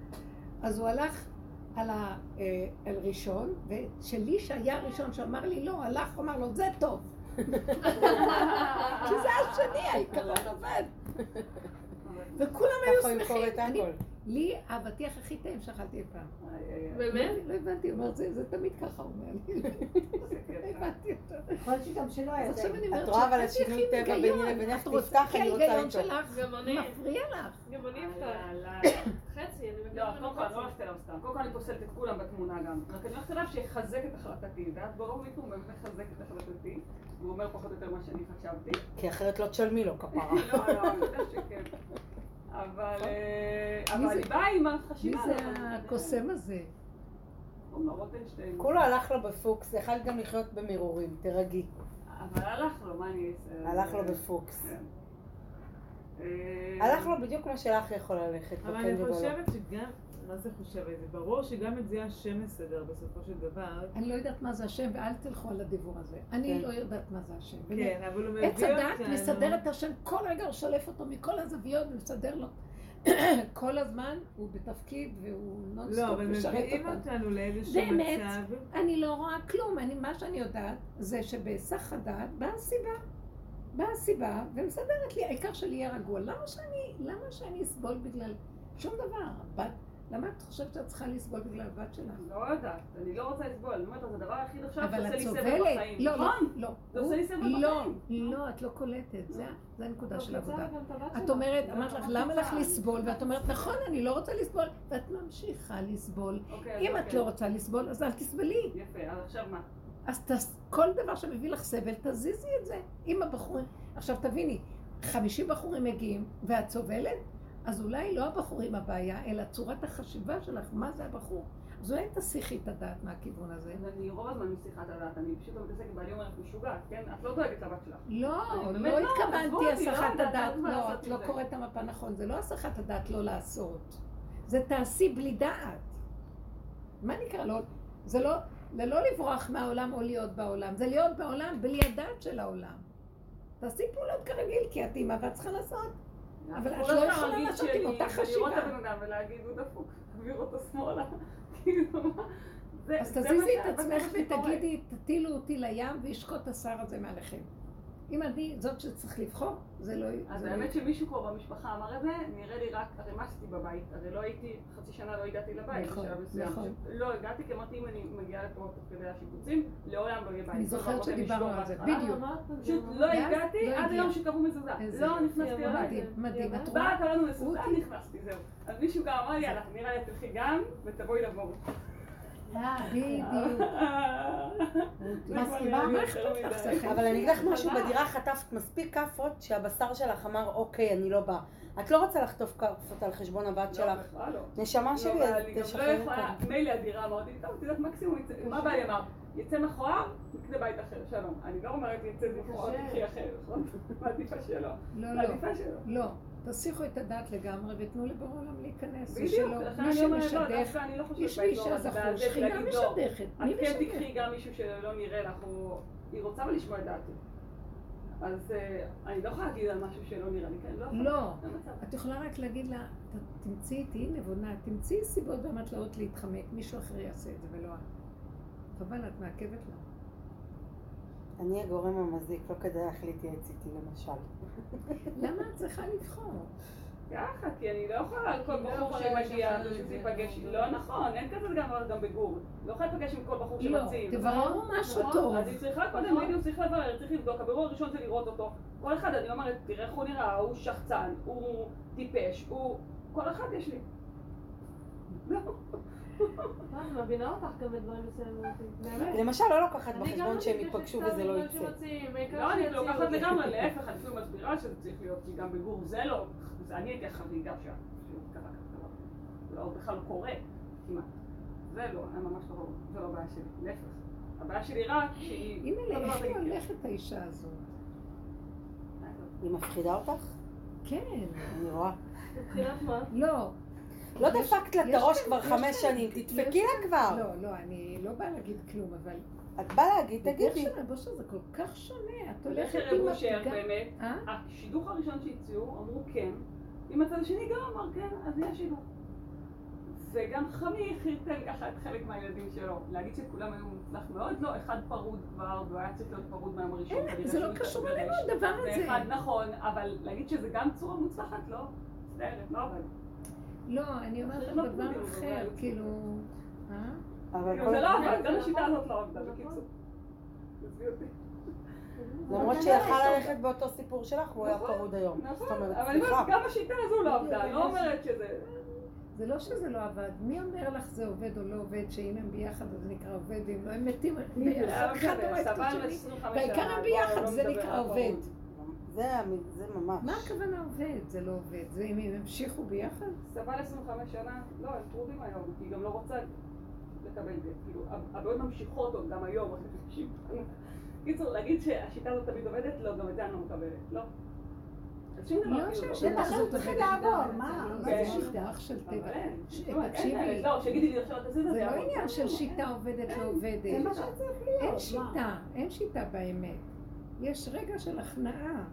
אז הוא הלך על ה, אה, ראשון, ושלי שהיה הראשון שאמר לי לא, הלך, אמר לו, זה טוב. כי זה השני, העיקרון עובד. וכולם היו ככה הוא ימכור את שמחים. הכל. לי האבטיח הכי טעים שאכלתי אי פעם. באמת? לא הבנתי, הוא אומר, זה זה תמיד ככה, הוא אומר לי. לא הבנתי אותו. יכול להיות שגם שלא היה אז עכשיו אני אומרת, את רואה אבל השינוי "איך טבע? ביני לבינך, את רוצה- תפתח, אני רוצה ההיגיון איתו." שלך גם אני. מפריע לך. גם אני אפתח. חצי, אני לא, מכירה קודם כל אני לא. הולכת אליו סתם. קודם כל אני פוסלת את כולם בתמונה גם. רק אני הולכת אליו שיחזק את החלטתי. ואת ברוב מקום באמת מחזק את החלטתי. והוא אומר פחות או יותר מה שאני חשבתי. כי אחרת לא תשלמי לו כפרה. לא, לא, אני יודעת שכן. אבל אה, מי אבל זה- אני באה עם מי החשיבה. זה הזאת. הקוסם הזה? כולו הלך לו בפוקס, יכל גם לחיות במרורים, תירגעי. אבל הלך לו, מה אני אעשה? הלך לו בפוקס. כן. אה, הלך לו בדיוק מה שלך יכול ללכת, אבל אני. חושבת שגם, מה זה חושבת? זה ברור שגם את זה השם מסדר בסופו של דבר. אני לא יודעת מה זה השם, ואל תלכו על הדיבור הזה. אני כן. לא יודעת מה זה השם. באמת. כן, אבל הוא מביא עץ הדעת אותנו. מסדר את השם, כל רגע הוא שולף אותו מכל הזוויות ומסדר לו כל הזמן הוא בתפקיד והוא לא, נונסטופ אבל משרת מביאים אותנו. אותנו לאיזשהו באמת, מצב. אני לא רואה כלום, אני, מה שאני יודעת זה שבהיסח הדעת באה הסיבה. באה הסיבה ומסדרת לי, העיקר שלי יהיה רגוע. למה שאני, למה שאני אסבול בגלל שום דבר? בת, למה את חושבת שאת צריכה לסבול בגלל הבת שלך? לא יודעת, אני לא רוצה לסבול, אני אומרת, זה הדבר היחיד עכשיו אבל שעושה את לי סבל סובלת. בחיים. לא, לא, נכון? לא. זה עושה לי סבל לא, בחיים. לא, את לא קולטת. זה הנקודה של לא, העבודה. את את. אומרת, אמרת לך, את למה לך. לסבול? ואת אומרת, נכון, אני לא רוצה לסבול, ואת ממשיכה לסבול. אוקיי, אם את אוקיי. לא רוצה לסבול, אז אל תסבלי. יפה, אז עכשיו מה? אז. כל דבר שמביא לך סבל, תזיזי את זה. אם הבחורים... עכשיו תביני, 50 בחורים מגיעים ואת סובלת, אז אולי לא הבחורים הבעיה, אלא צורת החשיבה שלך, מה זה הבחור. אז אולי תסיכי את הדעת מהכיוון הזה. אני רוב הזמן משיחת הדעת, אני פשוט לא מתעסקת, ואני אומרת, משוגעת, כן? את לא דואגת לבת שלך. לא, לא לא, התכוונתי לא הסחת יודעת, הדעת, לא, לעשות את לא. קוראת את המפה נכון, זה לא הסחת הדעת לא לעשות. זה תעשי בלי דעת. מה נקרא לא? זה לא, זה לא לברוח מהעולם או להיות בעולם, זה להיות בעולם בלי הדעת של העולם. תעשי פעולות כרגיל, כי את אימא ואת צריכה לעשות. אבל את לא יכולה לעשות עם אותה ולראות חשיבה. את הבן אדם ולהגיד, הוא דפוק, תעביר אותו שמאלה. כאילו, אז תזיזי את עצמך. ותגידי, תטילו אותי לים וישקוט השר הזה מעליכם. אם אני זאת שצריך לבחור, זה לא... אז זה לא- האמת שמישהו פה במשפחה אמר את זה, נראה לי רק, הרי מה עשיתי בבית? הרי לא הייתי, חצי שנה לא הגעתי לבית נכון, בשלב מסוים. נכון. לא הגעתי, כי אמרתי, אם אני מגיעה לפה תוך כדי השיפוצים, לעולם לא יהיה בית. אני זוכרת שדיברנו "לשבור על זה, בהתחלה". בדיוק. פשוט. לא הגעתי לא עד. היום שקבעו מזוזה. לא נכנסתי. לבית. מדהים, מדהים. את רואה? באה, קראנו מזוזה. נכנסתי, זהו. אז מישהו גם אמר לי, יאללה, נראה לי תלכי גם, ותבואי לבוא. אבל אני אגיד לך. משהו, בדירה חטפת מספיק כאפות שהבשר שלך אמר אוקיי, אני לא באה. את לא רוצה לחטוף כאפות על חשבון הבת לא, שלך. בכלל לא. נשמה לא, שלי, גם לא אותה. מילא הדירה אמרתי, טוב, את יודעת, מקסימום, יצא- מה בעיה אמר? יצא מכוער, נקנה בית אחר, שלום. אני לא אומרת יצא מכוער. תקחי אחר, נכון? מעדיפה שלא. לא, לא, לא. תסיכו את הדעת לגמרי ותנו לבורא עולם להיכנס. בדיוק. לכן אני אומרת, לא, דווקא אני לא חושבת באזור הזה, שכינה לא, משדכת. את מי כן? תקחי גם מישהו שלא נראה לך. היא רוצה אבל לשמוע את דעתי. אז אה, אני לא יכולה להגיד על משהו שלא נראה לי, כן? לא. לא. את יכולה רק להגיד לה, "ת- תמצאי, תהיי נבונה, תמצאי סיבות והמטלאות להתחמק, מישהו אחר יעשה את זה ולא את. חבל, את מעכבת לה. אני הגורם המזיק, לא כדאי לך להתייעץ איתי למשל. למה את צריכה לבחור? ככה, כי אני לא יכולה על כל לא בחור שמגיע. ייפגש, לא נכון, אין כזה דבר גם בגור. לא יכולה להיפגש עם כל בחור לא, שמציעים. תבררו משהו נכון? טוב. אז היא צריכה קודם, נכון. בדיוק צריך לברר, צריך לבדוק. הבירור הראשון זה לראות אותו. כל אחד, אני אומרת, תראה איך הוא נראה, הוא שחצן, הוא טיפש, הוא... כל אחד יש לי. אני מבינה אותך גם בדברים מסוימים. באמת. למשל, לא לוקחת אני בחשבון שהם מתעקשת ייפגשו וזה לא יצא. לא, אני. לוקחת לגמרי, להפך, אני אפילו מסבירה שזה צריך להיות, כי גם בגור זה לא, זה אני הייתי החריגה שם. זה לא בכלל לא קורה, כמעט. זה לא, זה ממש לא, זה לא הבעיה שלי, להפך. הבעיה שלי רק שהיא... אימא'לה, דבר איך היא תגיד כן. הולכת האישה הזאת? היא מפחידה אותך? כן. אני רואה. מבחינת מה? לא. לא יש- דפקת לה את יש הראש כבר יש חמש שנים, יש תדפקי לה כבר. לא, לא, אני לא באה להגיד כלום, אבל... את באה להגיד, בדרך תגידי. של הבושר זה כל כך שונה, את הולכת עם הפגם... באמת, אה? השידוך הראשון שהציעו, אמרו כן, אם הצד השני גם אמר כן, אז יהיה שידוך. וגם חמי ככה את חלק מהילדים שלו. להגיד שכולם היו מוצלח מאוד, לא, אחד פרוד כבר, והוא היה צריך להיות פרוד מהיום הראשון. אין, זה לא קשור. אלינו הדבר הזה. ואחד נכון, אבל להגיד שזה גם צורה מוצלחת, לא. מצטערת, לא עבד. לא, אני אומרת לא דבר אחר, אבל- כאילו... אה? אבל כל- זה לא עבד, זה גם נכון. השיטה הזאת לא עבדה, נכון. בקיצור. למרות שיכל ללכת באותו סיפור שלך, והוא היה פרוד היום. זאת נכון, אבל אני סליחה. אומרת, גם השיטה הזו לא עבדה, אני לא אומרת שזה... זה לא שזה לא עבד. מי אומר לך זה עובד או לא עובד, שאם הם ביחד זה נקרא עובד, ואם לא הם מתים אחד הורג את סבל השני. 25 והעיקר הם ביחד, לא זה נקרא עובד. זה זה ממש. מה הכוונה עובד? זה לא עובד. זה אם הם המשיכו ביחד? סבל 25 שנה, לא, הם פרודים היום, כי היא גם לא רוצה לקבל גט. כאילו, הבעיות ממשיכות עוד גם היום, אחרי 90 שנה. קיצור, להגיד שהשיטה הזאת תמיד עובדת, לא, גם את זה אני לא מקבלת. לא. לא כאילו שהשיטה לכן הזאת צריכים. לעבור, מה? לא, מה זה. שיטה אח של טבע. תקשיבי. לא, את זה, זה לא. עניין של שיטה עובדת לא זה עובדת. אין? שיטה, אין שיטה באמת. יש רגע של הכנעה,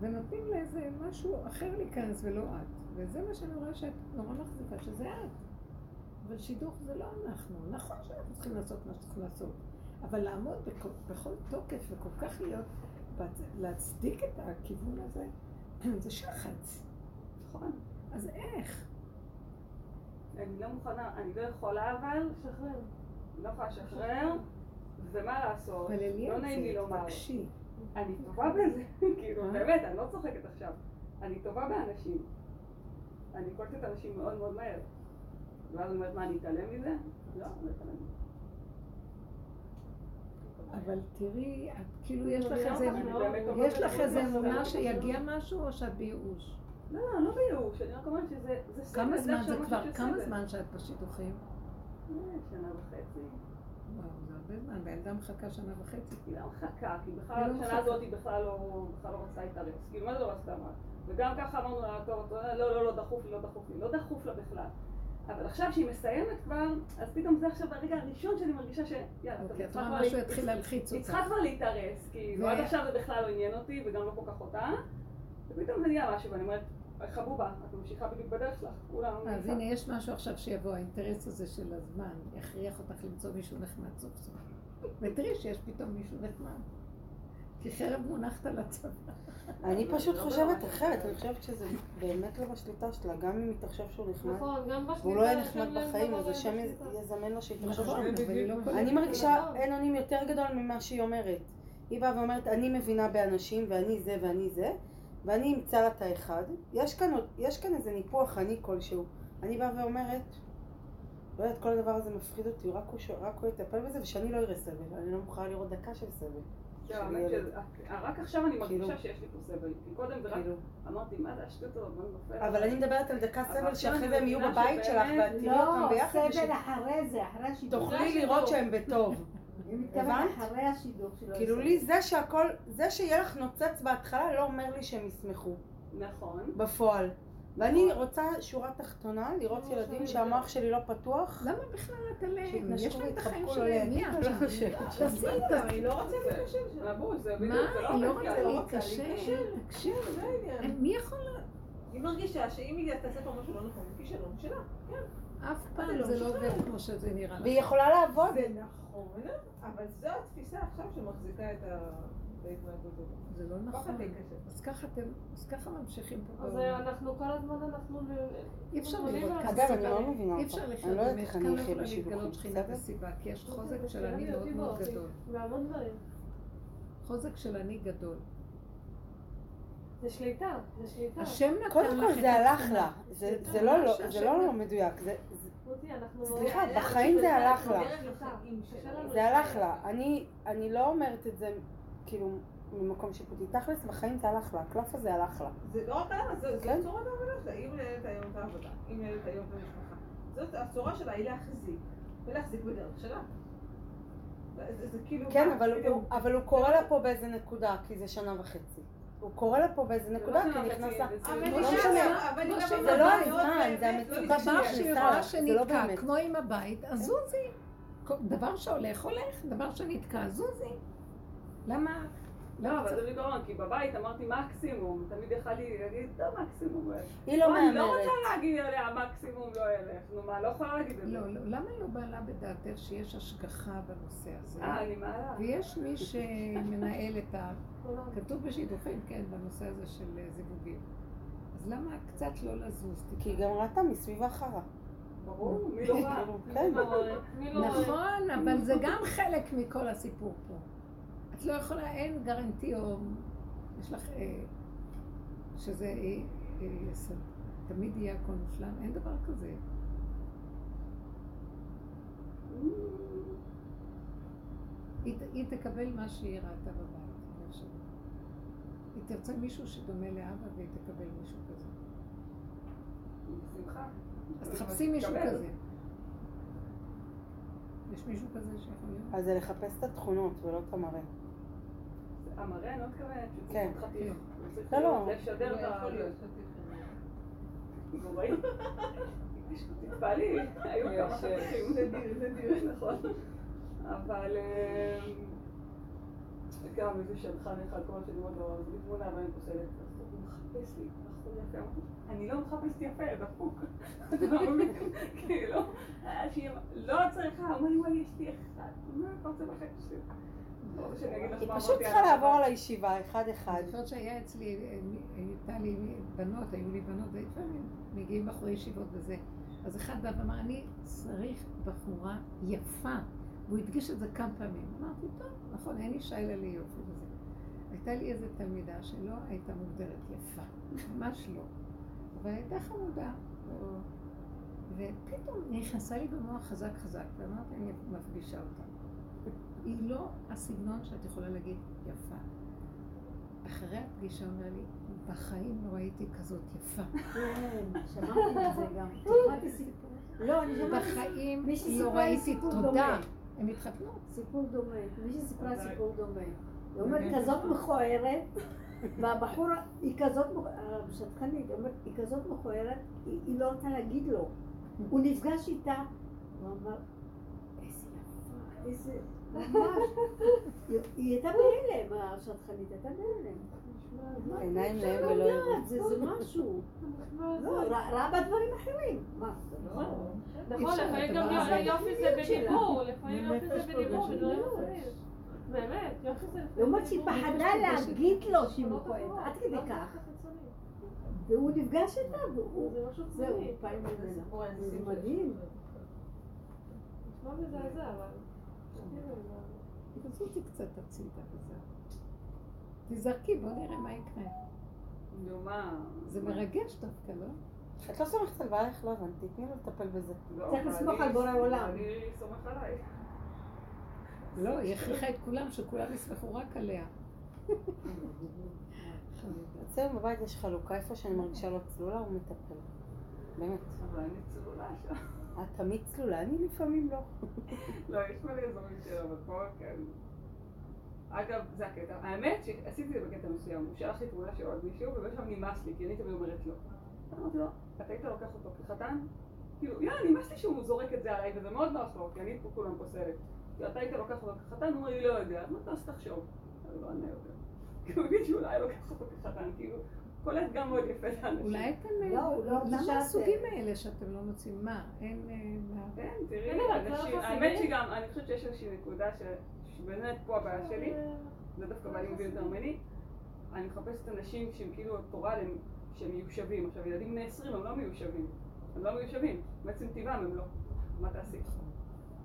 ונותנים לאיזה משהו אחר להיכנס ולא את. וזה מה שאני רואה שאת נורא מחזיקה, שזה את. אבל שידוך זה לא אנחנו. נכון שאנחנו צריכים לעשות מה שצריכים לעשות, אבל לעמוד בכל, בכל תוקף וכל כך להיות, להצדיק את הכיוון הזה, זה שחץ. נכון. אז איך? אני לא מוכנה, אני לא יכולה אבל, שחרר. אני לא יכולה לשחרר, ומה לעשות, לא נעים לי לומר. תבקשי. אני טובה בזה, כאילו, אה? באמת, אני לא צוחקת עכשיו. אני טובה באנשים. אני קולטת אנשים מאוד מאוד מהר. ואז אני אומרת, מה, אני אתעלם מזה? לא, לא אתעלם מזה. אבל תראי, את כאילו יש לך אני איזה, לא- אני אומרת יש לך איזה לא אמונה סובלת. שיגיע משהו או שאת בייאוש? לא, לא, לא בייאוש, אני רק אומרת שזה זה סבל, כמה זמן זה כבר, כמה. זמן שאת בשידוכים? אה, שנה וחצי. הרבה זמן, והילדה מחכה שנה וחצי. היא לא מחכה, כי בכלל לא השנה. הזאת היא בכלל לא לא רצתה להתארס. כאילו, מה זה לא רצתה? מה? וגם ככה אמרנו לה, טוב, לא, לא, לא, דחוף לי, לא דחוף לי. לא דחוף לה בכלל. אבל עכשיו שהיא מסיימת כבר, אז פתאום זה עכשיו הרגע הראשון שאני מרגישה ש... יאללה, טוב, אוקיי, היא. צריכה כבר להתארס, כאילו, עד עכשיו זה בכלל לא עניין אותי, וגם לא כל כך אותה. ופתאום זה נהיה משהו, ואני אומרת, חבובה, את ממשיכה בדיוק בדרך שלך, כולם... אז הנה, יש משהו עכשיו שיבוא, האינטרס הזה של הזמן, יכריח אותך למצוא מישהו נחמד סוף סוף. ותראי שיש פתאום מישהו נחמד. כי חרב מונחת על הצבא. אני פשוט לא חושבת אחרת. אני חושבת שזה באמת לא בשליטה שלה, גם אם היא תחשוב שהוא נחמד, נכון, גם בשליטה. והוא לא יהיה נחמד להם בחיים, אז השם. יזמן לו שהיא תחשוב נכון, שהוא לא קולטת. אני מרגישה נכון. אין אונים יותר גדול ממה שהיא אומרת. היא באה ואומרת, אני מבינה באנשים, ואני זה ואני זה, ואני אמצא לה את האחד. יש כאן, יש כאן איזה ניפוח אני כלשהו. אני באה ואומרת, לא יודעת, כל הדבר הזה מפחיד אותי, רק הוא, ש- רק הוא יטפל בזה, ושאני לא אראה סבל. אני לא מוכנה לראות דקה של סבל. לא. שזה- רק עכשיו אני כאילו. מרגישה שיש לי פה סבל. כי קודם זה רק כאילו. אמרתי, מה זה השטות הזאת, מה זה נופל? אבל אני מדברת על דקה סבל שאחרי זה הם יהיו בבית שלך, ואת תראי אותם לא, ביחד, סבל אחרי זה, אחרי. ושתוכלי לראות שהם בטוב. היא מתכוונת הבנת? אחרי השידוך שלו. כאילו לי זה שהכל, זה שיהיה לך נוצץ בהתחלה לא אומר לי שהם ישמחו. נכון. בפועל. ואני רוצה שורה תחתונה, לראות כמו ילדים שהמוח שלי לא פתוח. למה בכלל את עליהם? יש להם את החיים שלהם, מי את ולא שם? חושבת. תעשי את זה. היא לא רוצה להתקשר בדיוק, מה? לא היא לא רוצה. להתקשר, תקשיב. זה העניין. מי יכול... היא מרגישה שאם היא תעשה פה משהו לא נכון, זה כישלון שלה. אף זה פעם לא זה לא. עובד כמו שזה נראה לך. והיא יכולה לעבוד. זה נכון, אבל זו התפיסה עכשיו שמחזיקה את ה- את ההתנהגות הזאת. זה לא נכון. אז ככה אתם, אז ככה ממשיכים פה. אז בעולם. אנחנו כל הזמן אנחנו... אי אפשר לראות אגב, אני. לא מבינה אי אותך. אפשר אני לחיות לא יודעת באמת, איך כאן אני לא יכולה להתגלות שכינה? וסיבה, כי יש חוזק של אני מאוד מאוד גדול. חוזק של אני גדול. זה שליטה, זה שליטה. השם נתן לך את קודם כל זה הלך. לה. זה- לא- לא- לא. לא מדויק. סליחה, בחיים זה הלך לה. זה הלך לה. אני אני לא אומרת את זה כאילו ממקום שיפוטי. תכלס, בחיים זה הלך לה. הקלף הזה הלך לה. זה לא רק למה, זה צורת העבודה שלה. היא מנהלת היום את העבודה, היא מנהלת היום את המשפחה. זאת הצורה שלה היא להחזיק, ולהחזיק בדרך שלה. זה זה כאילו... כן, מה, אבל כאילו- הוא- אבל הוא קורא לה פה באיזה נקודה, כי זה שנה וחצי. הוא קורא לה פה באיזה זה נקודה, לא כי נכנס לה... לא היא משנה. זה לא בבית, הזמן, באמת, זה לא המצוקה לשנייה. דבר שהיא נכנסה רואה לה, זה לא באמת. כמו עם הבית, אז זוזי. דבר שהולך, הולך, דבר שנתקע, זוזי. למה? לא, אבל זה בעיקרון, כי בבית אמרתי מקסימום, תמיד יכלתי להגיד, טוב, מקסימום. היא לא אני לא מהמרת. רוצה להגיד עליה מקסימום לא ילך, נו מה, לא יכולה להגיד את זה. לא, לא, למה לא בעלה בדעתך שיש השגחה בנושא הזה? אה, אני מעלה. ויש מי שמנהל את ה... כתוב בשידוכים, כן, בנושא הזה של אה, זיווגים. אז למה קצת לא לזוז? כי היא גם ראתה מסביבה חרא. ברור, מי לא ראה? כן. לא לא רואה? נכון, אבל זה גם חלק מכל הסיפור פה. את לא יכולה, אין גרנטי או... יש לך... אה, שזה אה, אה, ס- תמיד יהיה הכל מושלם, אין דבר כזה. היא, היא תקבל מה שהיא ראתה בבית. היא תרצה מישהו שדומה לאבא והיא תקבל מישהו כזה. בשמחה. אז תחפשי מישהו תקבל. כזה. יש מישהו כזה שיכול להיות? אז זה לחפש את התכונות ולא את המראה. המראה, אני לא מתכוונת. כן, חתיך. הוא צריך לא, לא. לשדר את יכול להיות, ה... תתפעלי, היו כמה. זה דיון. נכון. אבל אמ, גם איזה שלחן אחד, כל מה שאני אומרת לו, זה תמונה ואני פוסלת. מחפש לי אני לא מחפשת יפה, דפוק. אתה לא מבין? כאילו, אה, לא צריכה, הוא אומר לי, וואי, יש לי אחד. מה אתה רוצה בחיים שלי? לא היא פשוט צריכה לעבור על הישיבה, אחד-אחד. אני זוכרת שהיה אצלי, הייתה לי בנות, היו לי בנות, מגיעים בחורי ישיבות וזה. אז אחד בא ואמר, אני צריך בחורה יפה. והוא הדגיש את זה כמה פעמים. אמרתי, טוב, נכון, אין אישה אלא לי יופי וזה. הייתה לי איזו תלמידה שלא הייתה מוגדרת יפה, ממש לא. אבל הייתה חמודה. ופתאום נכנסה לי במוח חזק חזק, ואמרתי, אני מפגישה אותה. היא לא הסגנון שאת יכולה להגיד יפה. אחרי הפגישה אומר לי, בחיים לא ראיתי כזאת יפה. שמעתי את זה גם. שמעתי סיפור. לא, אני שמעתי בחיים לא ראיתי סיפור תודה. דומה. הם התחתנו. סיפור דומה. מישהי סיפרה. סיפור דומה. היא אומרת כזאת מכוערת, והבחור, היא כזאת, השטחנית, היא אומרת, היא כזאת מכוערת, היא לא רוצה להגיד לו. הוא נפגש איתה, הוא אמר, איזה יפה, איזה... ממש. היא- הייתה בהלם, השטחנית הייתה בהלם. עיניים להם לא ולא יודעת. זה משהו. לא, ראה ראה בה דברים אחרים. מה, זה לא? נכון, אפשר, לפעמים גם. יופי זה בדיבור, לפעמים יופי זה בדיבור. באמת, יופי זה אומרת שהיא. פחדה להגיד לו שהיא לא מכוערת, פחות, עד כדי לא כך. והוא נפגש איתה, והוא... זהו. פעם זה מדהים. נשמע מזעזע, אבל... תזוזי קצת הצידה וזהו. תזרקי, בוא נראה מה יקרה. נו, מה? זה מרגש דווקא, לא? את לא סומכת על בעלך? לא הבנתי. תני לו לטפל בזה. לא, צריך לסמוך על בורא עולם. אני סומך עליי. לא, היא הכריחה את כולם, שכולם יסמכו רק עליה. אצלנו בבית יש חלוקה, איפה שאני מרגישה לא צלולה, הוא מטפל. באמת. אבל אני צלולה שם. את תמיד צלולה, אני לפעמים לא. לא, יש מלא אזורים שלו, אבל פה כן. אגב, זה הקטע. האמת שעשיתי את זה בקטע מסוים. הוא שלח לי תמונה של עוד מישהו, ובשם נמאס לי, כי אני תמיד אומרת לא. אמרתי לו, אתה היית לוקח אותו כחתן? כאילו, יאללה, נמאס לי שהוא זורק את זה עליי, וזה מאוד נוח לו, כי אני פה כולם פוסלת. כאילו, אתה היית לוקח אותו כחתן? הוא אומר לי, לא יודע. אז מה אתה עושה תחשוב? אני לא יותר. כי הוא מבין שאולי לוקח אותו כחתן, כאילו, קולט גם מאוד יפה את האנשים. אולי אתם... לא, הוא לא רוצה למה הסוגים האלה שאתם לא מוצאים? מה? אין... אה, מה? כן, תראי. האמת שגם, אני חושבת שיש איזושהי נקודה ש- שבאמת פה הבעיה שלי, זה דווקא בעלי מבין יותר ממני, אני מחפשת אנשים שהם כאילו התורה שהם מיושבים. עכשיו, ילדים בני 20 הם לא מיושבים, הם לא מיושבים, בעצם טבעם הם לא. מה תעשי?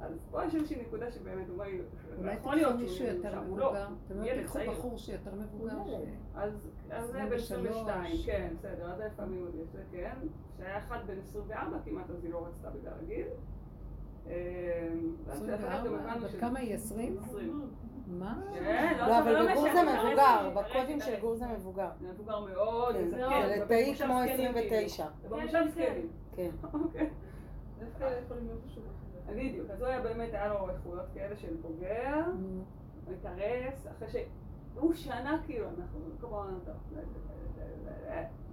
אז פה יש איזושהי נקודה שבאמת, הוא אומר יכול תיקחו להיות מישהו יותר לא. מבוגר. אתם תיקחו צעיר. בחור שיותר מבוגר. אז אז זה בן 23. 22, כן, בסדר, אז זה לפעמים עוד יש, זה כן. שהיה אחד בן 24 כמעט, אז היא לא רצתה בגלל הגיל. אה, ואז לאט לאט גם 24? הבנו בת שזה- כמה היא? 20? 20. מה? כן, לא, אבל לא בגור משנה, זה מבוגר, בקודים של. גור זה מבוגר. זה מבוגר מאוד, כן, זה זה זקן, ליטאי ובמושב כמו זקנים, 29. כאילו. במושב זקנים. כן. אוקיי. דווקא יכולים להיות חשובים. בדיוק, אז הוא היה באמת, היה לו איכויות כאלה של בוגר, מתארס, אחרי ש... הוא שנה כאילו, אנחנו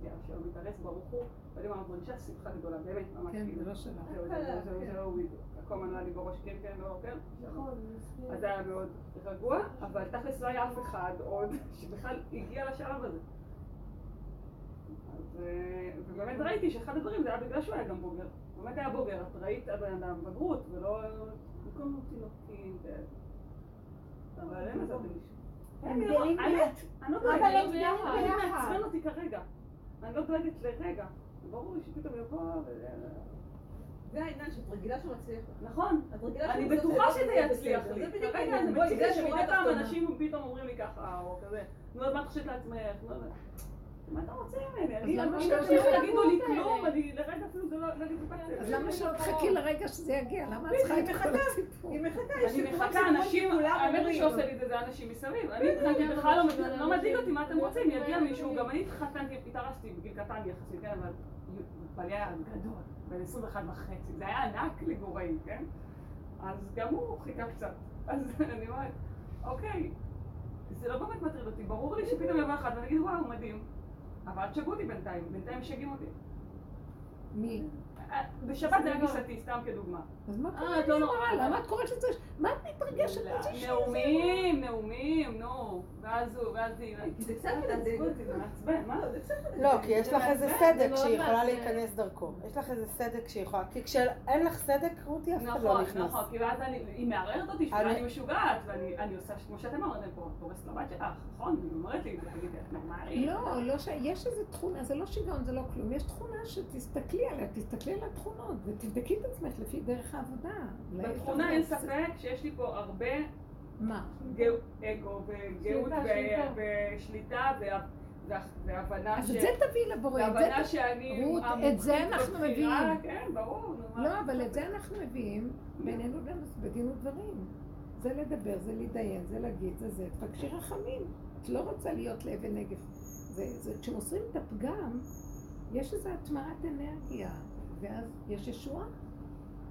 יאללה, שהוא מתארס ברוך הוא, ואני אומרת, מרגישה שמחה גדולה, באמת, ממש כן, כאילו. זה לא שלך. זהו, זהו, זהו, זהו, בדיוק. הכל ענה לי בראש, כן, כן, לא, כן. נכון. אז היה מאוד רגוע, אבל תכלס לא היה אף אחד עוד שבכלל הגיע לשלב הזה. אה, ובאמת ראיתי שאחד הדברים זה היה בגלל שהוא היה גם בוגר. באמת היה בוגר, את ראית הבן אדם בגרות, ולא במקום תינוקים ו... אבל אין לזה מישהו. הם אני לא- גדלים האמת, אני לא דואגת, הם אני ביחד. מעצבן אותי כרגע. אני לא דואגת לרגע. ברור לי שפתאום יבוא ו... זה העניין שאת רגילה שהוא מצליח. נכון. את רגילה אני שהוא עושה בטוחה את שזה יצליח. לי. זה בדיוק העניין. זה שמדי פעם. אנשים פתאום אומרים לי ככה, או כזה, נו, מה את חושבת לעצמך? מה אתה רוצה ממני? אני למה אני שלא לא חושבת? שיגידו לי כלום, אני לרגע אפילו זה לא לא דיברתי זה. אז למה שלא תחכי לרגע שזה יגיע? למה את צריכה את כל הסיפור? היא מחכה, אני מחכה, אנשים, האמת היא. שעושה לי את זה, זה אנשים מסביב. אני מבחינתי בכלל לא לא מדאיג אותי מה אתם רוצים, יגיע מישהו, גם אני התחתנתי, התארסתי בגיל קטן יחסית, כן, אבל בעלי היה גדול, בן 21 וחצי, זה היה ענק לגוראים, כן? אז גם הוא חיכה קצת. אז אני אומרת, אוקיי, זה לא באמת מטריד אותי, ברור לי שפתאום יבוא אחד ואני אגיד, וואו, מדהים. אבל אל תשגעו אותי בינתיים, בינתיים משגעים אותי. מי? בשבת זה היה גיסתי, סתם כדוגמה. אז מה אה, קורה? את לא נורא. למה את קוראת לזה? מה את מתרגשת מזה? נאומים, נאומים, נו. ואז הוא, ואז היא, כי זה קצת מעצבן, מה? לא, זה בסדר. לא, כי יש לך איזה סדק מאוד שהיא יכולה. להיכנס דרכו. יש לך איזה סדק שהיא יכולה... כי כשאין לך סדק, רותי, אף אחד לא נכון, נכנס. נכון, כי ואז אני- היא מערערת אותי, שאולי אני- אני משוגעת, ואני אני עושה, כמו שאתם אמרתם פה, את הורסת לבית שלך, נכון? היא אומרת לי, תגידי, את נורמלית? לא, לא ש... יש איזו תכונה, זה לא שיגעון, זה לא כלום. יש תכונה שתסתכלי עליה, תסתכלי על התכונות, ותבדקי את עצמך לפי דרך העבודה. בתכונה אין ספק שיש לי פה הרבה מה? אגו וגאות. ושליטה וה- וה- והבנה אז ש... את זה תביאי לבורא, והבנה שאני רות, את זה אנחנו מביאים. כן, ברור. לא, אבל את זה אנחנו מביאים בינינו בדין ודברים. זה לדבר, זה להתדיין, זה להגיד, זה זה. תבקשי רחמים. את לא רוצה להיות לאבן נגף. זה, זה, כשמוסרים את הפגם, יש איזו הטמעת אנרגיה, ואז יש ישועה.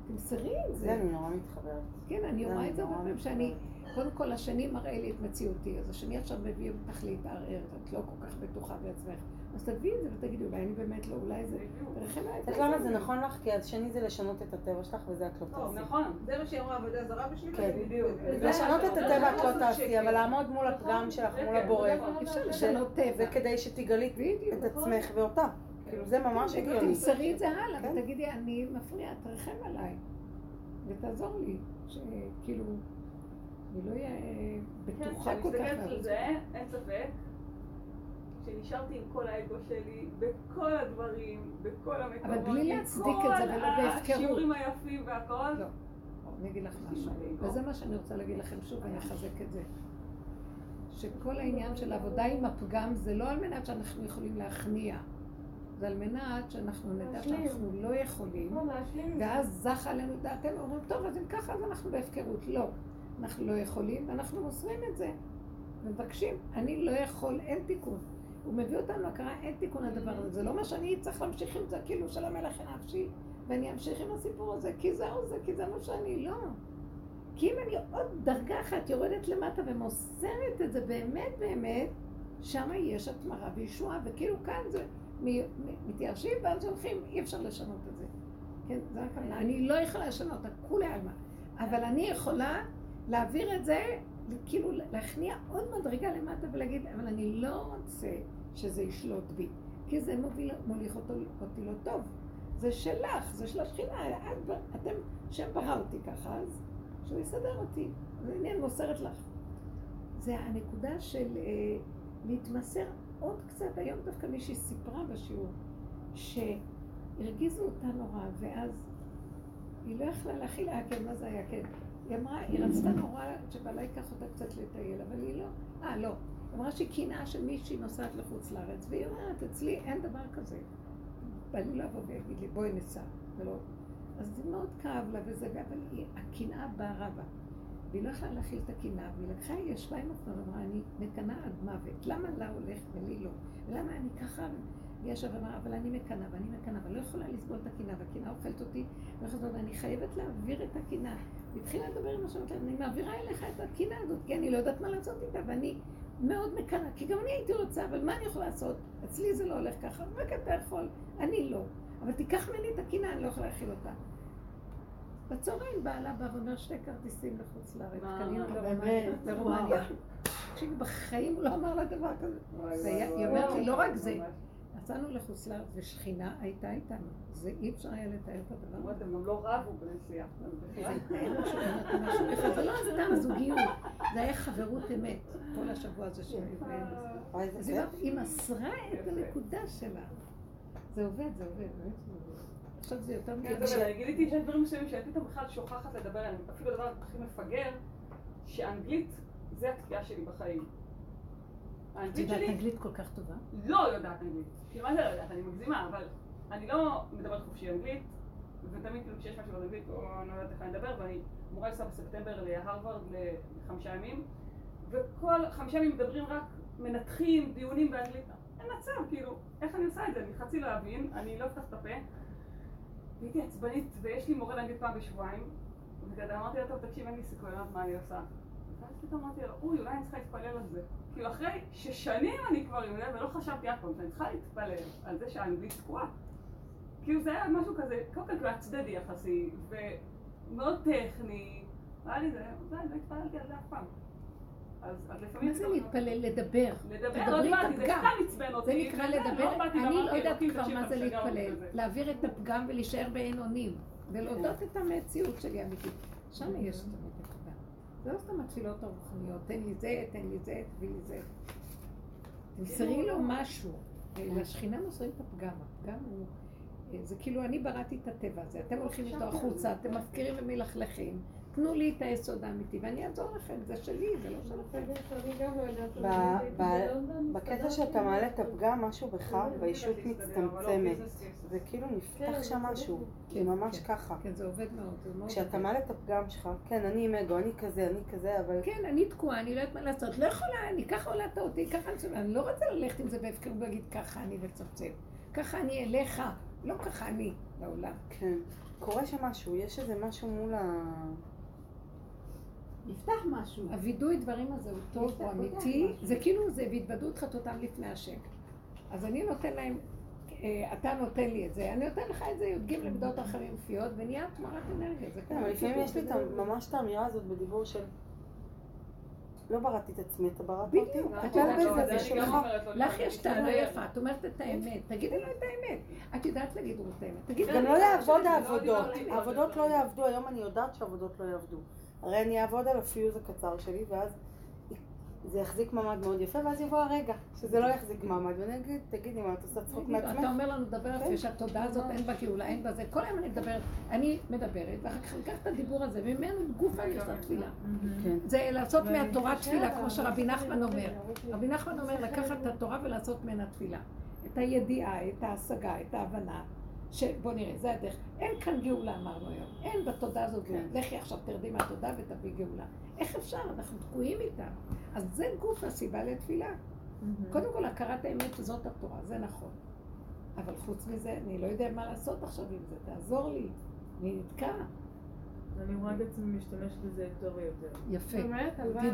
תמסרי את זה זה. אני נורא מתחברת. כן, אני רואה את זה הרבה פעמים, שאני. קודם כל השני מראה לי את מציאותי, אז השני עכשיו מביא אותך להתערער, את לא כל כך בטוחה בעצמך. אז תביאי את זה ותגידי, אולי אני באמת לא, אולי זה... תרחם עליי, את יודעת למה זה נכון לך? כי השני זה לשנות את הטבע שלך, וזה את לא טוב, תעשי. נכון. זה מה שהיא אמרה עבודה זרה בשביל כן, לשנות את הטבע את נכון, לא תעשי, שקר. אבל לעמוד מול הפגם שלך, זה מול כן, הבורא, נכון. אפשר לשנות טבע. זה כדי שתגלי. את עצמך ואותה. כאילו זה ממש כן, הגיוני. תמסרי את זה הלאה, כן. ותגידי, אני מפריעה, תרחם עליי. ותעזור לי, שכאילו, אני לא אהיה אה, כן, בטוחה כשאני כל כך. מסתכלת על. זה, אין ספק, שנשארתי עם כל האגו שלי, בכל הדברים, בכל המקומות, אבל בלי עם להצדיק כל את זה ולא בהפקרות. השיעורים היפים והכל. לא. אני אגיד לך משהו, וזה מה שאני רוצה להגיד לכם שוב, אני אחזק את זה. שכל העניין של העבודה עם הפגם זה לא על מנת שאנחנו יכולים להכניע, זה על מנת שאנחנו נדע. שאנחנו לא יכולים, זה. ואז זכה עלינו דעתנו, אומרים, טוב, אז אם ככה, אז אנחנו בהפקרות. לא, אנחנו לא יכולים, ואנחנו מוסרים את זה. מבקשים, אני לא יכול, אין תיקון. הוא מביא אותנו להכרה, אין תיקון לדבר הזה. זה לא מה שאני צריך להמשיך עם זה, כאילו של המלך הנפשי, ואני אמשיך עם הסיפור הזה, כי זהו זה, כי זה מה שאני, לא. כי אם אני עוד דרגה אחת יורדת למטה ומוסרת את זה באמת באמת, שם יש התמרה וישועה, וכאילו כאן זה מתייאשים ואז הולכים, אי אפשר לשנות את זה. כן, זה הכוונה. אני לא יכולה לשנות, הכולי עלמא. אבל אני יכולה להעביר את זה, כאילו להכניע עוד מדרגה למטה ולהגיד, אבל אני לא רוצה שזה ישלוט בי, כי זה מוביל, מוליך אותו, אותי לא טוב. זה שלך, זה של השכינה, את, אתם, שם ברא אותי ככה, אז שהוא יסדר אותי. אז הנה אני מוסרת לך. זה הנקודה של אה, להתמסר עוד קצת. היום דווקא מישהי סיפרה בשיעור, שהרגיזו אותה נורא, ואז היא לא יכלה להכיל, אה כן, מה זה היה, כן. היא אמרה, היא רצתה נורא שבעלה ייקח אותה קצת לטייל, אבל היא לא, אה לא. היא אמרה שהיא קנאה של מישהי נוסעת לחוץ לארץ, והיא אומרת, אצלי אין דבר כזה. בא לי לבוא ויגיד לי, בואי ניסע, ולא. אז זה מאוד כאב לה וזה, אבל הקנאה בערה בה. והיא לא יכלה להכיל את הקנאה, והיא לקחה, היא ישבה עם עצמה ואמרה, אני מקנאה עד מוות, למה לה הולך ולי לא? ולמה אני ככה? והיא ישבה ואמרה, אבל אני מקנאה, ואני מקנאה, אבל לא יכולה לסבול את הקנאה, והקנאה אוכלת אותי, ואני חייבת להעביר את הקנאה. היא התחילה לדבר עם השם, אני מעבירה אליך את הקנאה הזאת, כי אני לא יודעת מה לעשות איתה, ואני מאוד מקנאה, כי גם אני הייתי רוצה, אבל מה אני יכולה לעשות? אצלי זה לא הולך ככה, רק אתה יכול, אני לא. אבל תיקח ממני את הקנאה, אני לא יכולה להכיל אותה. בצהריים בעלה בא ואומר שתי כרטיסים לחוץ לארץ, קנינו מה, לרומניה. תקשיבי, בחיים הוא לא אמר לה דבר כזה. היא אומרת לי, לא רק זה. יצאנו לחוץ לארץ ושכינה הייתה איתנו. זה אי אפשר היה לתאר את הדבר הזה. הם גם לא רבו בנסיעה. זה לא סתם זוגיות, זה היה חברות אמת, כל השבוע הזה. וואי, אז זה היא מסרה את הנקודה שלה. זה עובד, זה עובד, באמת זה עובד. עכשיו זה יותר כן, אני גיליתי שיש דברים מסוימים שאני פתאום בכלל שוכחת לדבר עליהם. אפילו הדבר הכי מפגר, שאנגלית זה התקיעה שלי בחיים. את יודעת אנגלית כל כך טובה? לא יודעת אנגלית. כאילו, מה זה לא יודעת? אני מגזימה, אבל אני לא מדברת חופשי אנגלית, ותמיד כאילו כשיש משהו באנגלית, או אני לא יודעת איך אני אדבר, ואני אמורה לנסוע בספטמבר להרווארד לחמישה ימים, וכל חמישה ימים מדברים רק, מנתחים, דיונים באנגלית. אין מצב, כאילו, איך אני עושה את זה? אני חצי לא אבין, אני לא אפתח את הפה. הייתי עצבנית, ויש לי מורה לאנגלית פעם בשבועיים, ואמרתי לה, טוב, תקשיב, אין לי סיכוי, לא יודעת מה אני עושה. ואז פתאום אמרתי לה, אוי, אולי אני צריכה להתפלל על זה. כאילו, אחרי ששנים אני כבר עם זה, ולא חשבתי אף פעם שאני צריכה להתפלל על זה שהאנגלית תקועה. כאילו, זה היה משהו כזה, קודם כל כאילו צדדי יחסי, ומאוד טכני. היה לי זה, לא התפללתי על זה אף פעם. אז לפעמים... מה זה להתפלל? לדבר. לדבר, לא את הבנתי, זה. סתם עצבן זה אותי. נקרא וזה, לדבר, באתי אני לא יודעת אלוקים, כבר מה זה להתפלל. להעביר את הפגם ולהישאר באין אונים, ולהודות את המציאות שלי האמיתית. שם יש תמיד את הפגם. זה לא סתם התפילות הרוחניות, תן לי זה, תן לי זה, תביא לי זה. תמסרי לו משהו. לשכינה מוסרים את הפגם, הפגם הוא... זה כאילו אני בראתי את הטבע הזה, אתם הולכים איתו החוצה, אתם מפקירים ומלכלכים, תנו לי את היסוד האמיתי ואני אעזור לכם, זה שלי, זה לא שלכם. לא בלונדון, בקטע. שאתה מעלה את הפגם, משהו בך, והישות מצטמצמת. זה כאילו כן, נפתח שם זה משהו, כן, זה ממש כן. ככה. כן, זה עובד מאוד, כשאתה. מעלה את הפגם שלך, כן, אני עם אגו, אני כזה, אני כזה, אבל כן, אני תקועה, אני לא יודעת מה לעשות, לא יכולה, אני ככה הולדת אותי, ככה אני שומעת, אני לא רוצה ללכת עם זה בהפקרות ולהגיד ככה אני וצפצף. ככה אני אליך, לא ככה אני לעולם. כן. קורה שם משהו, יש איזה משהו מול ה... נפתח משהו. הווידוי דברים הזה הוא טוב, הוא אמיתי. זה כאילו זה והתוודות חטאותם לפני השם. אז אני נותן להם, אה, אתה נותן לי את זה, אני נותן לך את זה, י"ג למידות הרחמים מופיעות, ונהיה התמרת אנרגיה, זה כן, אבל לפעמים. יש לי ממש את האמירה הזאת בדיבור של לא בראתי את עצמי, אתה בראת אותי, בדיוק, את יודעת זה שלך. לך יש טענה. יפה, את אומרת את האמת, תגידי לו את האמת. את יודעת להגיד לו את האמת, גם לא לא העבודות. העבודות לא יעבדו, היום אני יודעת שהעבודות לא יעבדו. הרי אני אעבוד על הפיוז הקצר שלי, ואז זה יחזיק מעמד מאוד יפה, ואז יבוא הרגע שזה לא יחזיק מעמד, ואני אגיד, תגידי מה, את עושה צחוק תגידו, אתה מעצמך? אומר לנו דבר יפה שהתודעה הזאת אין בה גאולה, אין בה זה, כל היום אני מדברת, אני מדברת, ואחר כך אני אקח את הדיבור הזה, וממנו גופה אני עושה תפילה. כן. זה לעשות מהתורה תפילה, כמו שרבי נחמן אומר. רבי נחמן אומר לקחת את התורה ולעשות ממנה תפילה. את הידיעה, את ההשגה, את ההבנה. שבוא נראה, זה הדרך. אין כאן גאולה, אמרנו היום. אין בתודעה הזאת גאולה. כן. לכי עכשיו תרדי מהתודעה ותביא גאולה. איך אפשר? אנחנו תקועים איתה. אז זה גוף הסיבה לתפילה. קודם כל, הכרת האמת שזאת התורה, זה נכון. אבל חוץ מזה, אני לא יודע מה לעשות עכשיו עם זה, תעזור לי. אני נתקע. אני רואה את עצמי משתמשת בזה יותר ויותר. יפה.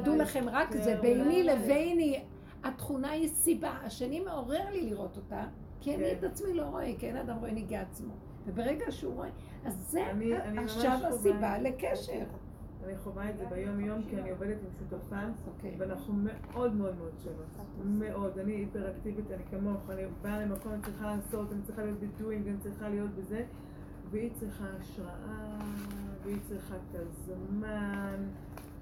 תדעו. לכם, רק זה ביני. לביני, התכונה היא סיבה. השני מעורר לי לראות אותה, כי אני כן. את עצמי לא רואה, כי אין אדם רואה נגיע עצמו. וברגע שהוא רואה, אז זה עכשיו הסיבה. לקשר. אני חווה את זה ביום יום כי אני עובדת עם שותפה אוקיי. ואנחנו מאוד מאוד מאוד שונות. מאוד. אני היפראקטיבית, אני כמוך, אני באה למקום, אני צריכה לעשות, אני צריכה להיות בדואינג, אני צריכה להיות בזה, והיא צריכה השראה, והיא צריכה את הזמן,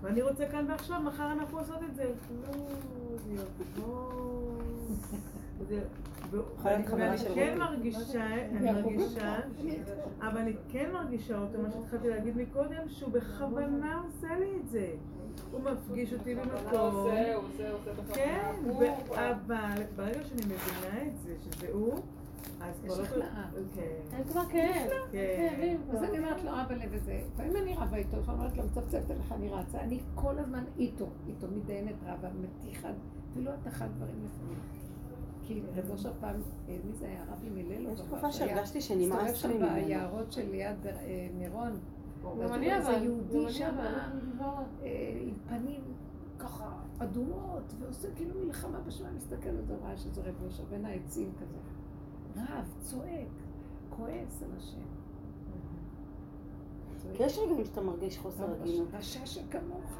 ואני רוצה כאן ועכשיו, מחר אנחנו עושות את זה. לא, זה יבוא. זה- ואני כן. מרגישה, אני מרגישה, אבל אני כן מרגישה אותו, מה שהתחלתי להגיד מקודם, שהוא בכוונה עושה לי את זה. הוא מפגיש אותי הוא במקום. עושה, הוא עושה, הוא עושה. כן, הוא- אבל ברגע שאני מבינה את זה, שזה הוא, אז יש כבר לא... הכנעה. כן, אין כבר כאב. כן. כאבים אז כבר. אני אומרת לו, אבא לב וזה. לפעמים אני רבה איתו, לפעמים אני אומרת לו, מצפצפת עליך, אני רצה. אני כל הזמן איתו, איתו מתדיינת רבה, מתיחה, אפילו התחת דברים לפעמים. כי רב אושר פעם, אה, מי זה היה? רבי מלילו? יש תקופה שהיה- שהרגשתי הסתובב שנמאס לי שם ממנו. ביערות של ליד אה, מירון. גם אני איזה אבל. גם יהודי שם. אה, עם פנים ככה אדומות, ועושה כאילו מלחמה בשמיים, מסתכל על רואה שזה רב אושר בין העצים כזה. רב, צועק, כועס על השם. כי יש רגעים שאתה מרגיש חוסר הגינות. רשע שכמוך.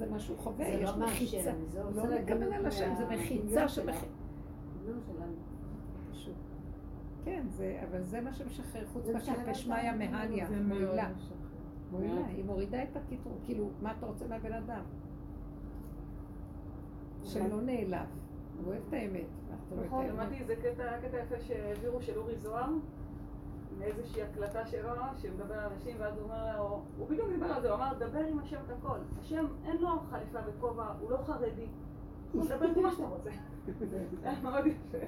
זה מה שהוא חווה, זה יש לא מחיצה. זה עושה לא גם על השם, זה מחיצה שלה. שמח... הדמיון שלנו. פשוט. כן, אבל זה מה שמשחרר, חוץ מאשר משחרר שמיא את ה- מהניה, מועילה. מועילה, היא מורידה את הקיטור, כאילו, מה אתה רוצה מהבן אדם? שלא נעלב, הוא אוהב את האמת, לא נכון. שמעתי איזה קטע, קטע יפה שהעבירו של אורי זוהר, מאיזושהי הקלטה שלו, שמדבר על אנשים, ואז הוא אומר לו, הוא בדיוק דיבר על זה, הוא אמר, דבר עם השם את הכל. השם, אין לו חליפה וכובע, הוא לא חרדי. הוא מדבר עם מה שאתה רוצה. זה היה מאוד יפה.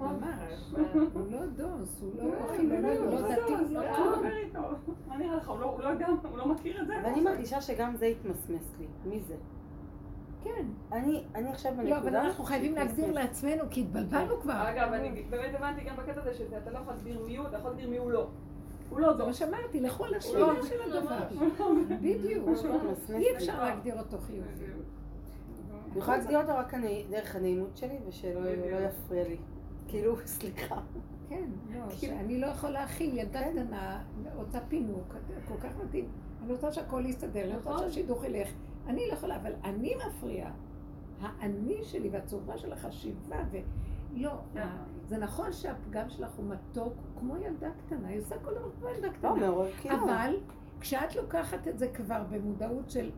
ממש. הוא לא דוס, הוא לא חילוני, הוא לא דתי, הוא לא לא כלום. מדבר איתו. מה נראה לך, הוא לא- הוא לא יודע, הוא לא מכיר את זה? ואני מרגישה שגם זה התמסמס לי. מי זה? כן. אני אני עכשיו בנקודה... לא, אבל אנחנו חייבים להגדיר. לעצמנו, כי התבלבלנו כבר. אגב, אני באמת הבנתי גם בקטע הזה שאתה לא יכול להסביר מי הוא, אתה יכול להסביר מי הוא לא. הוא לא זה. מה שאמרתי, לכו על השלילה לא- של הדבר. בדיוק. אי. אפשר להגדיר אותו חיובי. אני יכולה להגדיר אותו רק דרך הנעימות שלי, ושלא לא יפריע לי. כאילו, סליחה. כן, לא, שאני לא יכול להכיל, ילדה כן. קטנה, רוצה פינוק, כל כך מתאים. אני רוצה שהכל יסתדר, אני רוצה נכון. שהשידוך ילך. אני לא יכולה, אבל אני מפריעה. האני שלי והצורה של החשיבה, ולא, ה- זה נכון שהפגם שלך הוא מתוק, כמו ילדה קטנה, היא עושה כל דבר כמו ילדה לא, קטנה. כאילו. אבל כשאת לוקחת את זה כבר במודעות של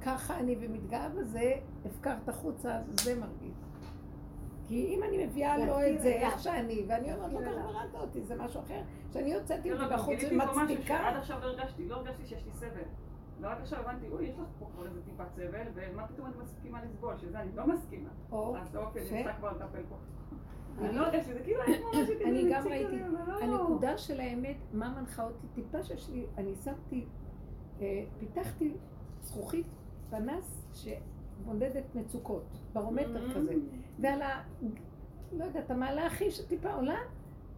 ככה אני ומתגאה בזה, הפקרת החוצה, זה מרגיז. כי אם אני מביאה לו את זה איך שאני, ואני אומרת לו ככה בראת אותי, זה משהו אחר, שאני יוצאת עם לא, זה לא, בחוץ ומצדיקה, שעד עכשיו לא הרגשתי, לא הרגשתי שיש לי סבל. ורק עכשיו הבנתי, אוי, יש לך פה כבר איזה טיפת סבל, ומה פתאום אני מסכימה לסבול, שזה אני לא מסכימה. או, אז אוקיי. אני רוצה כבר לטפל פה. אני לא כאילו היה כמו משהו כזה אני גם ראיתי, לא. הנקודה של האמת, מה מנחה אותי, טיפה שיש לי, אני שמתי, אה, פיתחתי זכוכית פנס שבודדת מצוקות, ברומטר Mm. כזה, ועל ה... לא יודעת, המעלה הכי שטיפה עולה,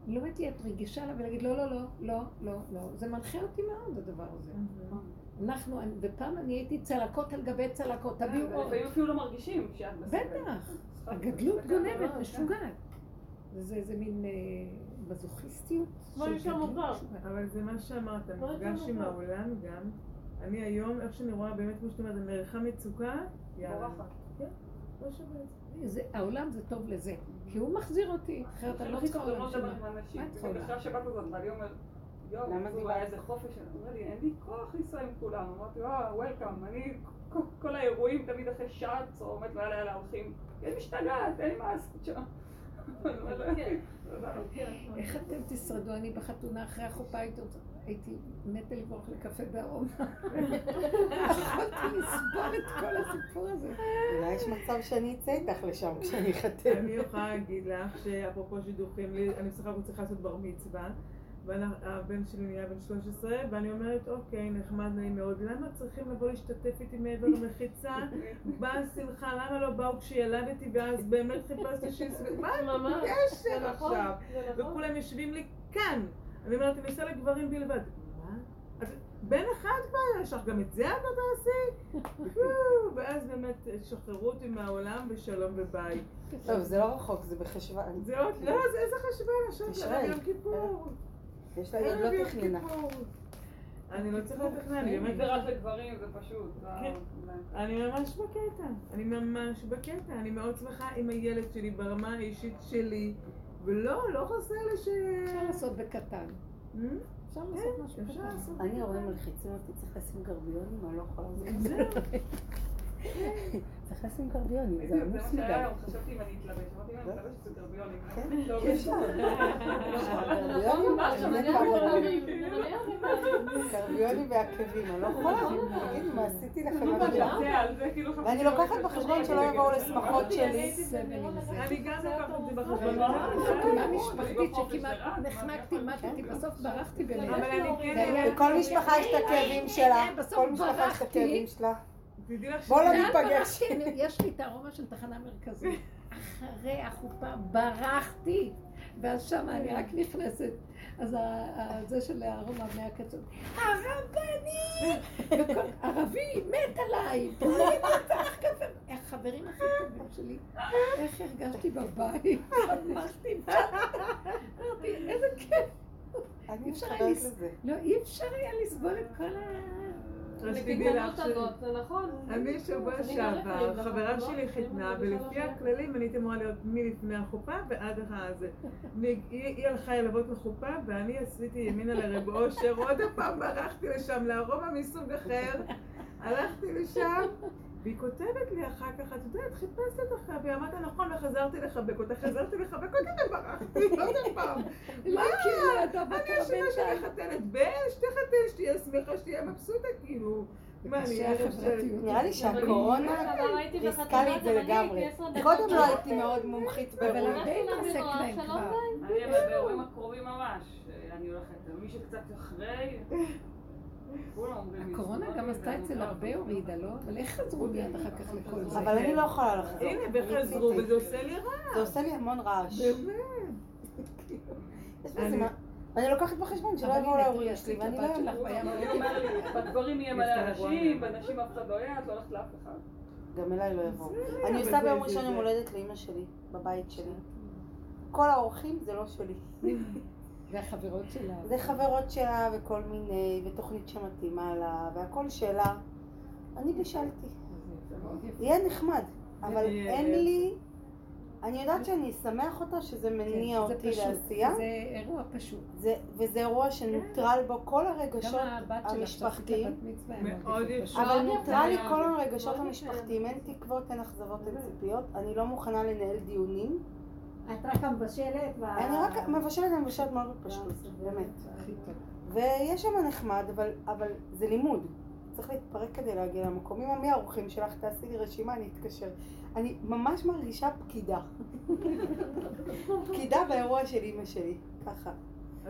לא הייתי להיות רגישה לה ולהגיד לא, לא, לא, לא, לא, לא. זה מנחה אותי מאוד הדבר הזה. אנחנו, ופעם אני הייתי צלקות על גבי צלקות, תביאו אור. לפעמים אפילו לא מרגישים שאת בסבל. בטח, הגדלות גונבת, משוגעת. וזה איזה מין אה, מזוכיסטיות. אישה גדלות מוכר. אבל זה מה שאמרת, לא מפגש עם העולם גם. אני היום, איך שאני רואה באמת, כמו שאת אומרת, מריחה מצוקה, יאללה. בורחת. לא שווה את זה. זה, העולם זה טוב לזה, כי הוא מחזיר אותי, אחרת אני לא צריכה לא שלה. עם אנשים. מה את יכולה? למה זה? היה איזה חופש, אומר לי, אין לי כוח לנסוע עם כולם. אמרתי, וואו, וולקאם, אני, כל- כל האירועים תמיד אחרי שעה צרומת ויאללה יאללה הולכים. אני משתגעת, אין לי מה לעשות שם. אני אומרת לו, כן. איך אתם תשרדו? אני בחתונה אחרי החופה הייתי מתה לברוח לקפה בארומה. יכולתי לסבול את כל הסיפור הזה. אולי יש מצב שאני אצא איתך לשם כשאני אחתן. אני יכולה להגיד לך שאפרופו שידוכים, אני בסך הכל צריכה לעשות בר מצווה. והבן שלי נהיה בן 13, ואני אומרת, אוקיי, נחמד נעים מאוד, למה צריכים לבוא להשתתף איתי מעבר למחיצה? באה שמחה, למה לא באו כשילדתי ואז באמת חיפשתי שיסביר? מה. הקשר נכון, עכשיו? נכון. וכולם יושבים לי כאן. אני אומרת, אני עושה לגברים בלבד. מה? בן אחד כבר, יש לך גם את זה את לא תעשי? ואז באמת שחררו אותי מהעולם ושלום וביי. טוב, זה לא רחוק, זה בחשוון. זה עוד, לא, זה איזה חשבון עכשיו, יום כיפור. יש לה עוד לא תכננה. אני לא צריכה לתכנן, אני באמת, רק לגברים, זה פשוט. כן. אני ממש בקטע, אני ממש בקטע, אני מאוד שמחה עם הילד שלי ברמה האישית שלי, ולא, לא חסר לי ש... אפשר לעשות בקטן. אפשר לעשות משהו אפשר קטן. אני ההורים מלחיצים אותי, צריך לשים גרביונים, אני לא יכולה לזה. צריך לשים גרביונים, זה עמוס מדי. חשבתי אם אני אתלבש. אמרתי, אם אני אתלבש זה גרביונים. כן, לא, יש לה. גרביונים ועקבים, אני לא יכולה. תגידי, מה עשיתי לכם? לא, כאילו, ואני לוקחת בחשבון שלא יבואו לשמחות שלי. אני גם לוקחת את זה בחשבון. חתונה משפחתית שכמעט נחנקתי, מתתי, בסוף ברחתי ביניהם. כן... לכל משפחה יש את הכאבים שלה. כל משפחה יש את. הכאבים שלה. בוא לא ניפגש. יש לי את הארומה של תחנה מרכזית. אחרי החופה ברחתי, ואז שם אני רק נכנסת. אז זה של הארומה מהקצות, הרבני! וכל- ערבי מת עליי! תראי מה צריך כזה. החברים הכי טובים שלי, איך הרגשתי בבית, ממש נמצאת. אמרתי, איזה כיף. לא, אי אפשר היה לסבול את כל ה... לך ש... זה נכון. אני שבוע שעבר, חברה נכון, שלי לא? חיתנה, ולפי הכללים אני הייתי אמורה להיות מלפני החופה ועד הזה. היא הלכה ללוות לחופה, ואני עשיתי ימינה לרב אושר, עוד פעם ברחתי לשם, לארומה מסוג אחר, הלכתי לשם, והיא כותבת לי אחר כך, את יודעת, חיפשתי אותך, והיא אמרת נכון, וחזרתי לחבק אותך, חזרתי לחבק אותה וברחתי, עוד פעם. לא הכירה אותה אני השנה שלי חתנת בן, שתחתן, שתהיה שמחה, שתהיה מבסוטה, כאילו. מה. נראה לי שהקורונה אבל הייתי ריסקה לי את זה לגמרי. קודם. לא הייתי מאוד מומחית אבל באירועים. הרבה התעסק להם כבר. אני אבל באירועים הקרובים ממש, אני הולכת, מי שקצת אחרי, הקורונה "סבבה, גם עשתה אצל הרבה הורידה, לא? אבל איך חזרו מיד אחר כך לכל זה? אבל אני לא יכולה לחזור. הנה, וחזרו. וזה עושה לי רע. זה עושה לי המון רעש. באמת. אני- לוקחת בחשבון שלא יבואו להורים שלי ואני לא... לי, בגברים יהיה מלא אנשים, בנשים אף אחד לא יהיה, את לא הולכת לאף אחד. גם אליי לא יבואו. אני עושה ביום ראשון יום הולדת לאימא שלי, בבית שלי. כל האורחים זה לא שלי. והחברות שלה. זה חברות שלה וכל מיני, ותוכנית שמתאימה לה, והכל שלה. אני בישלתי. יהיה נחמד, אבל אין. לי... אני יודעת שאני אשמח אותה שזה מניע כן, זה אותי פשוט, לעשייה, זה אירוע פשוט. זה- וזה אירוע שנוטרל בו כל הרגשות המשפחתיים. אבל נוטרל לי. כל הרגשות. המשפחתיים, אין תקוות, אין אכזבות, אין ציפיות, אני לא מוכנה לנהל דיונים, את רק המבשלת. אני רק מבשלת, אני מבשלת מאוד פשוט, באמת. הכי טוב. ויש שם נחמד, אבל, אבל זה לימוד. צריך להתפרק כדי להגיע למקום. אמא, מי האורחים שלך? תעשי לי רשימה, אני אתקשר. אני ממש מרגישה פקידה. פקידה באירוע של אימא שלי, ככה.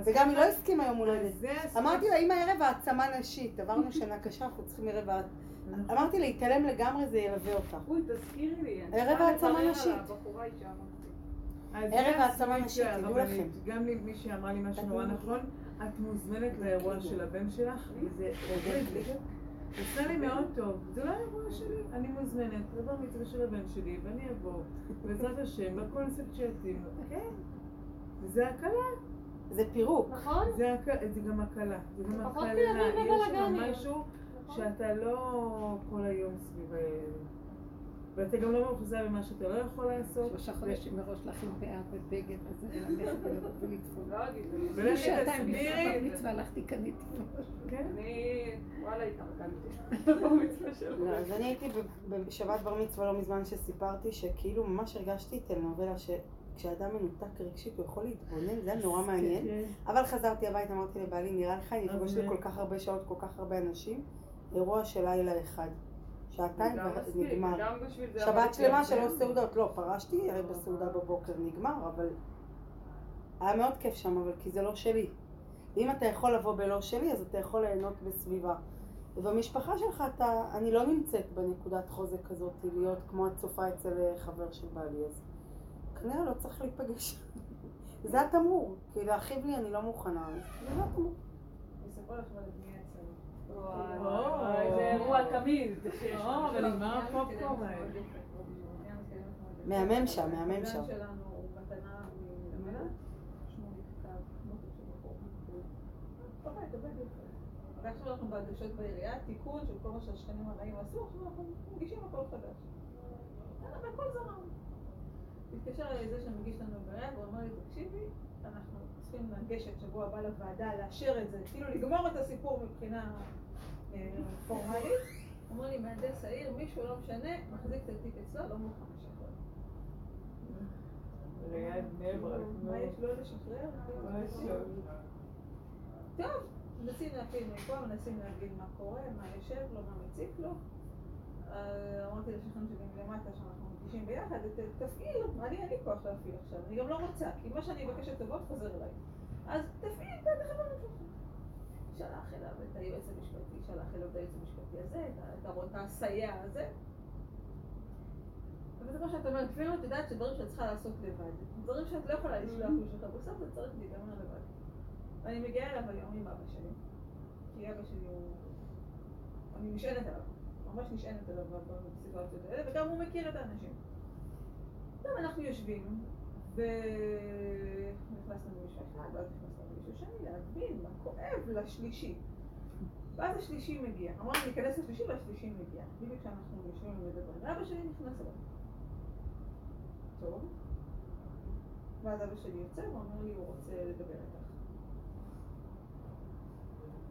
וגם היא לא הסכימה יום הולדת. אמרתי לה, אמא, ערב העצמה נשית. עברנו שנה קשה, אנחנו צריכים ערב ה... אמרתי לה, להתעלם לגמרי, זה ילווה אותה. אוי, תזכירי לי. ערב העצמה נשית. ערב העצמה נשית, תדעו. לכם. גם לי, מישהי אמרה לי משהו נורא. נכון, את מוזמנת לאירוע של הבן שלך, וזה. עושה לי מאוד טוב. זה לא האירוע שלי, אני מוזמנת לבר מצווה של הבן שלי, ואני אבוא, בעזרת השם, בקונספט שיתאים לו. כן. זה הקלה, זה פירוק. נכון? זה הק- זה גם הקלה. זה גם הקלה. יש שם. משהו שאתה לא כל היום סביב. ואתה גם לא מאוכזב ממה שאתה לא יכול לעשות. שלושה חודשים מראש להכין פאה ובגד וזה, וללכת ולטפול. לא אגיד לפני שעתיים לפני תסבירי. בר מצווה הלכתי קניתי. כן. אני, וואלה, התארגנתי. במצווה שלו. לא, אז אני הייתי בשבת בר מצווה לא מזמן שסיפרתי שכאילו ממש הרגשתי טלנובלה שכשאדם מנותק רגשית הוא יכול להתבונן, זה היה נורא מעניין. כן. אבל חזרתי הביתה, אמרתי לבעלי, נראה לך אני אמן. כל כך הרבה שעות, כל כך הרבה אנשים, אירוע של לילה אחד. שעתיים ונגמר. שבת שלמה שלא זה. סעודות, לא, פרשתי הרי בסעודה בבוקר, נגמר, אבל היה מאוד כיף שם, אבל כי זה לא שלי. ואם אתה יכול לבוא בלא שלי, אז אתה יכול ליהנות בסביבה. ובמשפחה שלך אתה, אני לא נמצאת בנקודת חוזק כזאת, להיות כמו הצופה אצל אה, חבר של בעלי, אז כנראה לא צריך להיפגש. זה התמרור, כי להכאיב לי אני לא מוכנה, זה התמרור. וואי, זה אירוע תמיד. הפופקורן. מהמם שם, מהמם שם. הבן שלנו הוא מתנה מלמד. שמולי כתב, מותק של בחור. עובד, עובד יפה. ועכשיו אנחנו בהגשות בעירייה, תיקון של כל מה שהשכנים הרעים עשו, עכשיו אנחנו מגישים הכל חדש. יאללה, והכל זרם. התקשר אליי זה שמגיש לנו בעירייה, והוא אומר לי, תקשיבי, אנחנו צריכים לגשת שבוע הבא לוועדה, לאשר את זה, כאילו לגמור את הסיפור מבחינה אה, פורמלית. אומר לי, מהנדס העיר, מישהו, לא משנה, מחזיק את התיק אצלו, לא מוכן לשחרר. ליד בני ברק. מה יש לו לשחרר? טוב, מנסים להפעיל מפה, מנסים להבין מה קורה, מה יושב לו, מה מציק לו. אה, אמרתי לשכן שלי מלמטה שאנחנו מגישים ביחד, תפעיל, אני אין לי כוח להפעיל עכשיו, אני גם לא רוצה, כי מה שאני אבקש לטובות חוזר אליי. אז תפעיל את הדבר הזה. שלח אליו את היועץ המשפטי, שלח אליו את היועץ המשפטי הזה, את הסייע הזה. וזה מה שאת אומרת, לפעמים את יודעת שדברים שאת צריכה לעשות לבד, דברים שאת לא יכולה לשלוח מישהו אחר, בסוף זה צריך להיגמר לבד. ואני מגיעה אליו היום עם אבא שלי, כי אבא שלי הוא... אני נשענת עליו, ממש נשענת עליו בסיטואציות האלה, וגם הוא מכיר את האנשים. טוב, אנחנו יושבים, ונכנסנו למישהו אחד, ואז נכנסנו למישהו שני, להבין מה כואב לשלישי. ואז השלישי מגיע. אמרנו ניכנס לשלישי והשלישי מגיע. בדיוק כשאנחנו יושבים ומדברים. ואבא שלי נכנס אליו. טוב. ואז אבא שלי יוצא ואומר לי, הוא רוצה לדבר איתך.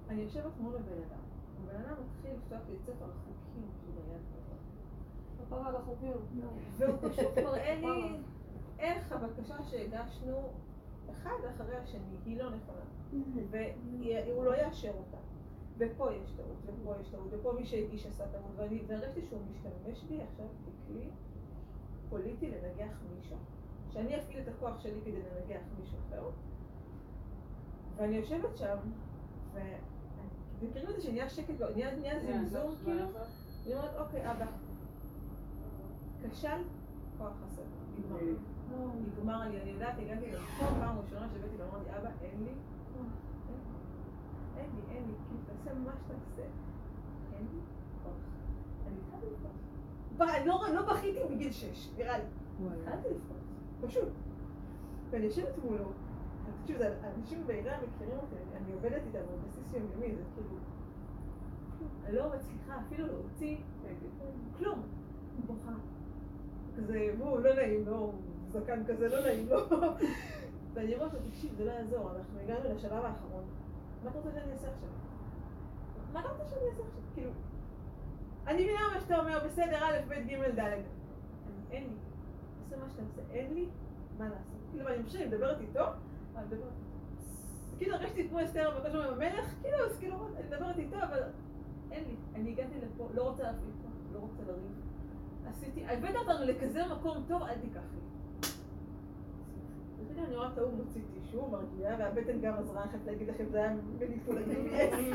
אני יושבת מול הבן אדם. הבן אדם מתחיל לפתוח לי את ספר החוקים של היד על החוקים. והוא פשוט מראה לי איך הבקשה שהגשנו אחד אחרי השני היא לא נכונה. והוא לא יאשר אותה. ופה יש טעות, ופה יש טעות, ופה מי שהגיש עשה טעות, ואני והרגשתי שהוא משתמש בי עכשיו ככלי פוליטי לנגח מישהו. שאני אפעיל את הכוח שלי כדי לנגח מישהו אחר. ואני יושבת שם, ו... וכאילו זה שנהיה שקט, לא, נהיה, נהיה זמזום, כאילו, אני אומרת, אוקיי, אבא, כשל, כוח חסר, נגמר. נגמר לי, אני יודעת, הגעתי למקום פעם ראשונה שהבאתי ואמרתי, אבא, אין לי, אין לי, אין לי, כאילו, תעשה מה שתעשה, אין לי כוח. אני התחלתי אני לא- לא בכיתי בגיל שש, נראה לי. התחלתי לבכות, פשוט. ואני יושבת מולו, תקשיב, אנשים בעירייה מכירים אותי, אני- עובדת איתם על בסיס יומיומי, זה כאילו... אני לא מצליחה אפילו להוציא כלום. בוכה. כזה, והוא לא נעים הוא זקן כזה, לא נעים לו. ואני אומרת לו, תקשיב, זה לא יעזור, אנחנו הגענו לשלב האחרון. מה אתה רוצה שאני אעשה עכשיו? מה אתה רוצה שאני אעשה עכשיו? כאילו, אני מבינה מה שאתה אומר, בסדר, א', ב', ג', ד'. אין לי. תעשה מה שאתה עושה, אין לי מה לעשות. כאילו, אני חושבת, אני מדברת איתו, אני מדברת כאילו הרגשתי כמו אסתר בקושי עם המלך, כאילו, אז כאילו, אני מדברת איתו, אבל אין לי. אני הגעתי לפה, לא רוצה להפעיל פה, לא רוצה לריב. עשיתי, הבאת אותנו לכזה מקום טוב, אל תיקח לי. ופתאום אני רואה את ההוא מוציא טישו, מרגיעה, והבטן גם עזרה, אני חייבת להגיד לכם, זה היה מניפולטיבי.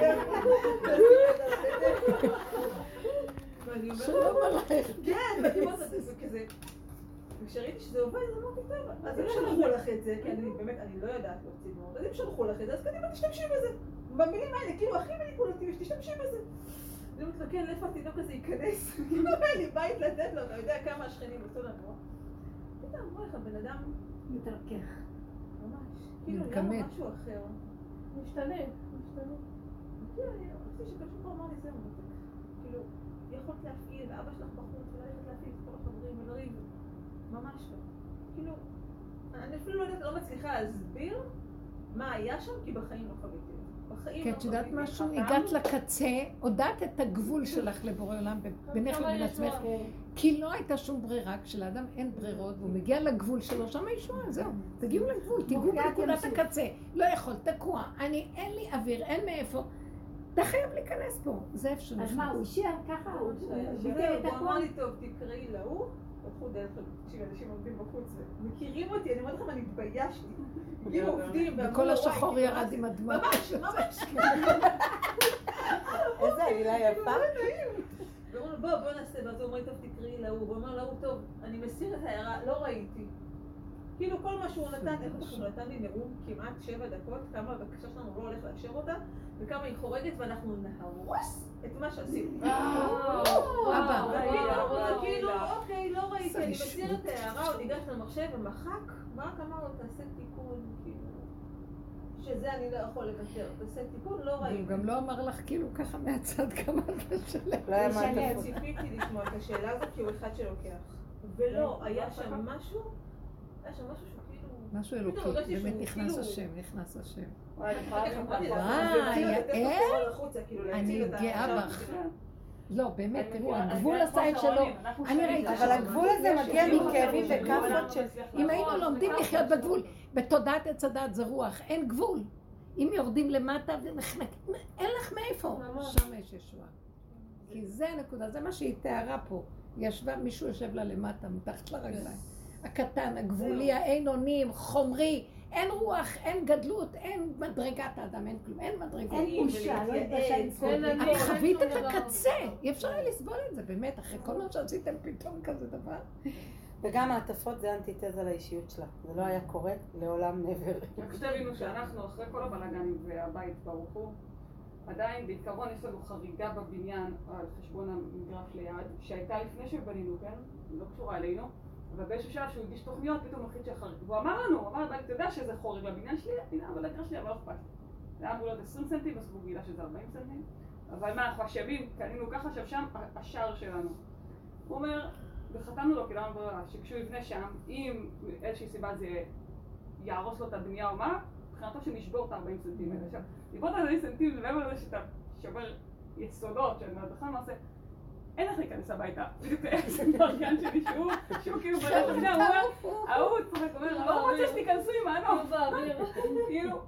ואני אומרת, שלום עלייך. כן, ואני אומרת, זה כזה... וכשראיתי שזה עובד, אז אמרתי, טוב, אז אם שלחו לך את זה, כי אני באמת, אני לא יודעת להוציא דמעות, אז אם שלחו לך את זה, אז קדימה תשתמשי בזה. במילים האלה, כאילו, הכי מניפולטיבי, שתשתמשי בזה. אני אומרת לו, כן, לאיפה התינוק הזה ייכנס? כאילו, אין לי בית לתת לו, אתה יודע כמה השכנים עשו לנו. פתאום, אמרו לך, בן אדם מתרכך. ממש, כאילו. נהיה משהו אחר. משתנה, משתנה. כאילו, אני שפשוט אמר לי, זהו. כאילו, יכולת להפעיל, ואבא שלך בחוץ, וללכת להפעיל את כל החברים ולריב. ממש לא. כאילו, אני אפילו לא יודעת, לא מצליחה להסביר מה היה שם, כי בחיים לא חוויתי את זה. כי לא את יודעת חוויתי. משהו? הגעת לקצה, הודעת את הגבול שלך לבורא עולם בינך כמה לבין. עצמך, כי לא הייתה שום ברירה, כשלאדם אין ברירות והוא מגיע לגבול שלו, שם הישועה, זהו. תגיעו לגבול, תיגעו מופיעת בנקודת. הקצה. לא יכול, תקוע. אני, אין לי אוויר, אין מאיפה. אתה חייב להיכנס פה. זה איפה אז מה. הוא השאיר ככה, הוא ביטל את הוא אמר? לי, טוב, תקראי להוא, פתחו דלת, תקשיבי, אנשים עומדים בחוץ ומכירים אותי, אני אומרת לכם, אני התביישתי. כאילו עובדים, וכל השחור "וואי, ירד עם הדמעות. ממש, ממש. איזה עלילה יפה. בוא, בוא נעשה, ואז הוא אומר טוב, תקראי להוא, והוא אומר להוא, טוב, אני מסיר את ההערה, לא ראיתי. כאילו כל מה שהוא נתן, איך הוא נתן לי נאום כמעט שבע דקות, כמה הבקשה שלנו לא הולך לאשר אותה, וכמה היא חורגת, ואנחנו נהרוס את מה שעשיתי. אבא. וכאילו, וואו, זה כאילו, וואו. אוקיי, לא ראיתי, זה אני מסיר רשעות. את ההערה, הוא ניגש למחשב ומחק, רק אמר לו, תעשה תיקון, כאילו, שזה אני לא יכול לוותר, תעשה תיקון, לא ראיתי. הוא גם לא אמר לך כאילו ככה מהצד כמה אתה שלם. לא היה שאני מעטפות. ציפיתי לשמוע את השאלה הזאת, כי הוא אחד שלוקח. ולא, היה שם משהו, היה שם משהו שהוא כאילו... משהו פתאום אלוקי, הרגשתי באמת נכנס כאילו- השם, נכנס השם. וואי, אני כאילו יעל. כאילו אני את גאה בך. לא, באמת, תראו, הגבול עשה את שלו. אני ראיתי. אבל הגבול הזה מגיע מכאבים וכאפות של... אם היינו לומדים לחיות בגבול, בתודעת עץ הדת זה רוח, אין גבול. אם יורדים למטה ונחנקים, אין לך מאיפה. שם יש ישועה. כי זה הנקודה, זה מה שהיא תיארה פה. ישבה, מישהו יושב לה למטה, מתחת לרגליים. הקטן, הגבולי, האין אונים, חומרי, אין רוח, אין גדלות, אין מדרגת האדם, אין כלום, אין מדרגות. אין בושה, לא התבשל אין לצחוק. אני- את חווית את. הקצה, אי אפשר היה לסבול את זה, באמת, אחרי כל מה שעשיתם פתאום כזה דבר. וגם העטפות זה אנטיתזה לאישיות שלה. זה לא היה קורה לעולם מעבר. רק שתבינו שאנחנו, אחרי כל הבלאגנים והבית ברוך הוא, עדיין בעיקרון יש לנו חריגה בבניין על חשבון המגרש ליד, שהייתה לפני שבנינו, כן? לא קשורה אלינו, אבל באיזשהו שלב שהוא הגיש תוכניות, פתאום החליט שהחריג... והוא אמר לנו, הוא אמר, אתה יודע שזה חורג לבניין שלי, הנה, אבל המגרש שלי, אבל לא אכפת. לי." זה היה אמור להיות 20 סנטים, בסוף הוא גילה שזה 40 סנטים. אבל מה, אנחנו אשמים, קנינו ככה, עכשיו שם השער שלנו. הוא אומר, וחתמנו לו, כי לא היה ברירה, שכשהוא יבנה שם, אם מאיזושהי סיבה זה יהרוס לו את הבנייה או מה, מבחינתו שנשבור את ה-40 סנטים האלה. עכשיו, לשבור את ה-40 סנטים, זה מעבר לזה שאתה שובר יסודות, שאני אומרת, בכלל למעשה, אין איך להיכנס הביתה. בדיוק זה דרגן שלי, שהוא, שהוא כאילו כלל, הוא אומר, ההוא צוחק, אומר, לא רוצה שתיכנסו עם. באוויר. כאילו,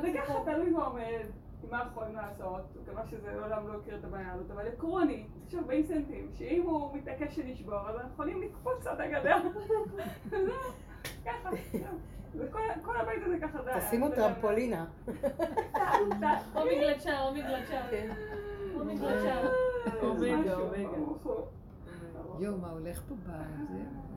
זה ככה תלוי ועומד, עם מה יכולים לעשות, מקווה שזה לעולם לא הכיר את הבעיה הזאת, אבל עקרוני, יש 40 סנטים, שאם הוא מתעקש שנשבור, אז אנחנו יכולים לקפוץ עד הגדר. זהו, ככה, זהו. וכל כל הבית הזה ככה, זה... תשימו זה- טרמפולינה. או מגלצ'ר, או מגלצ'ר. כן. או מגלצ'ר. משהו, אומגה, אומגה. ברוך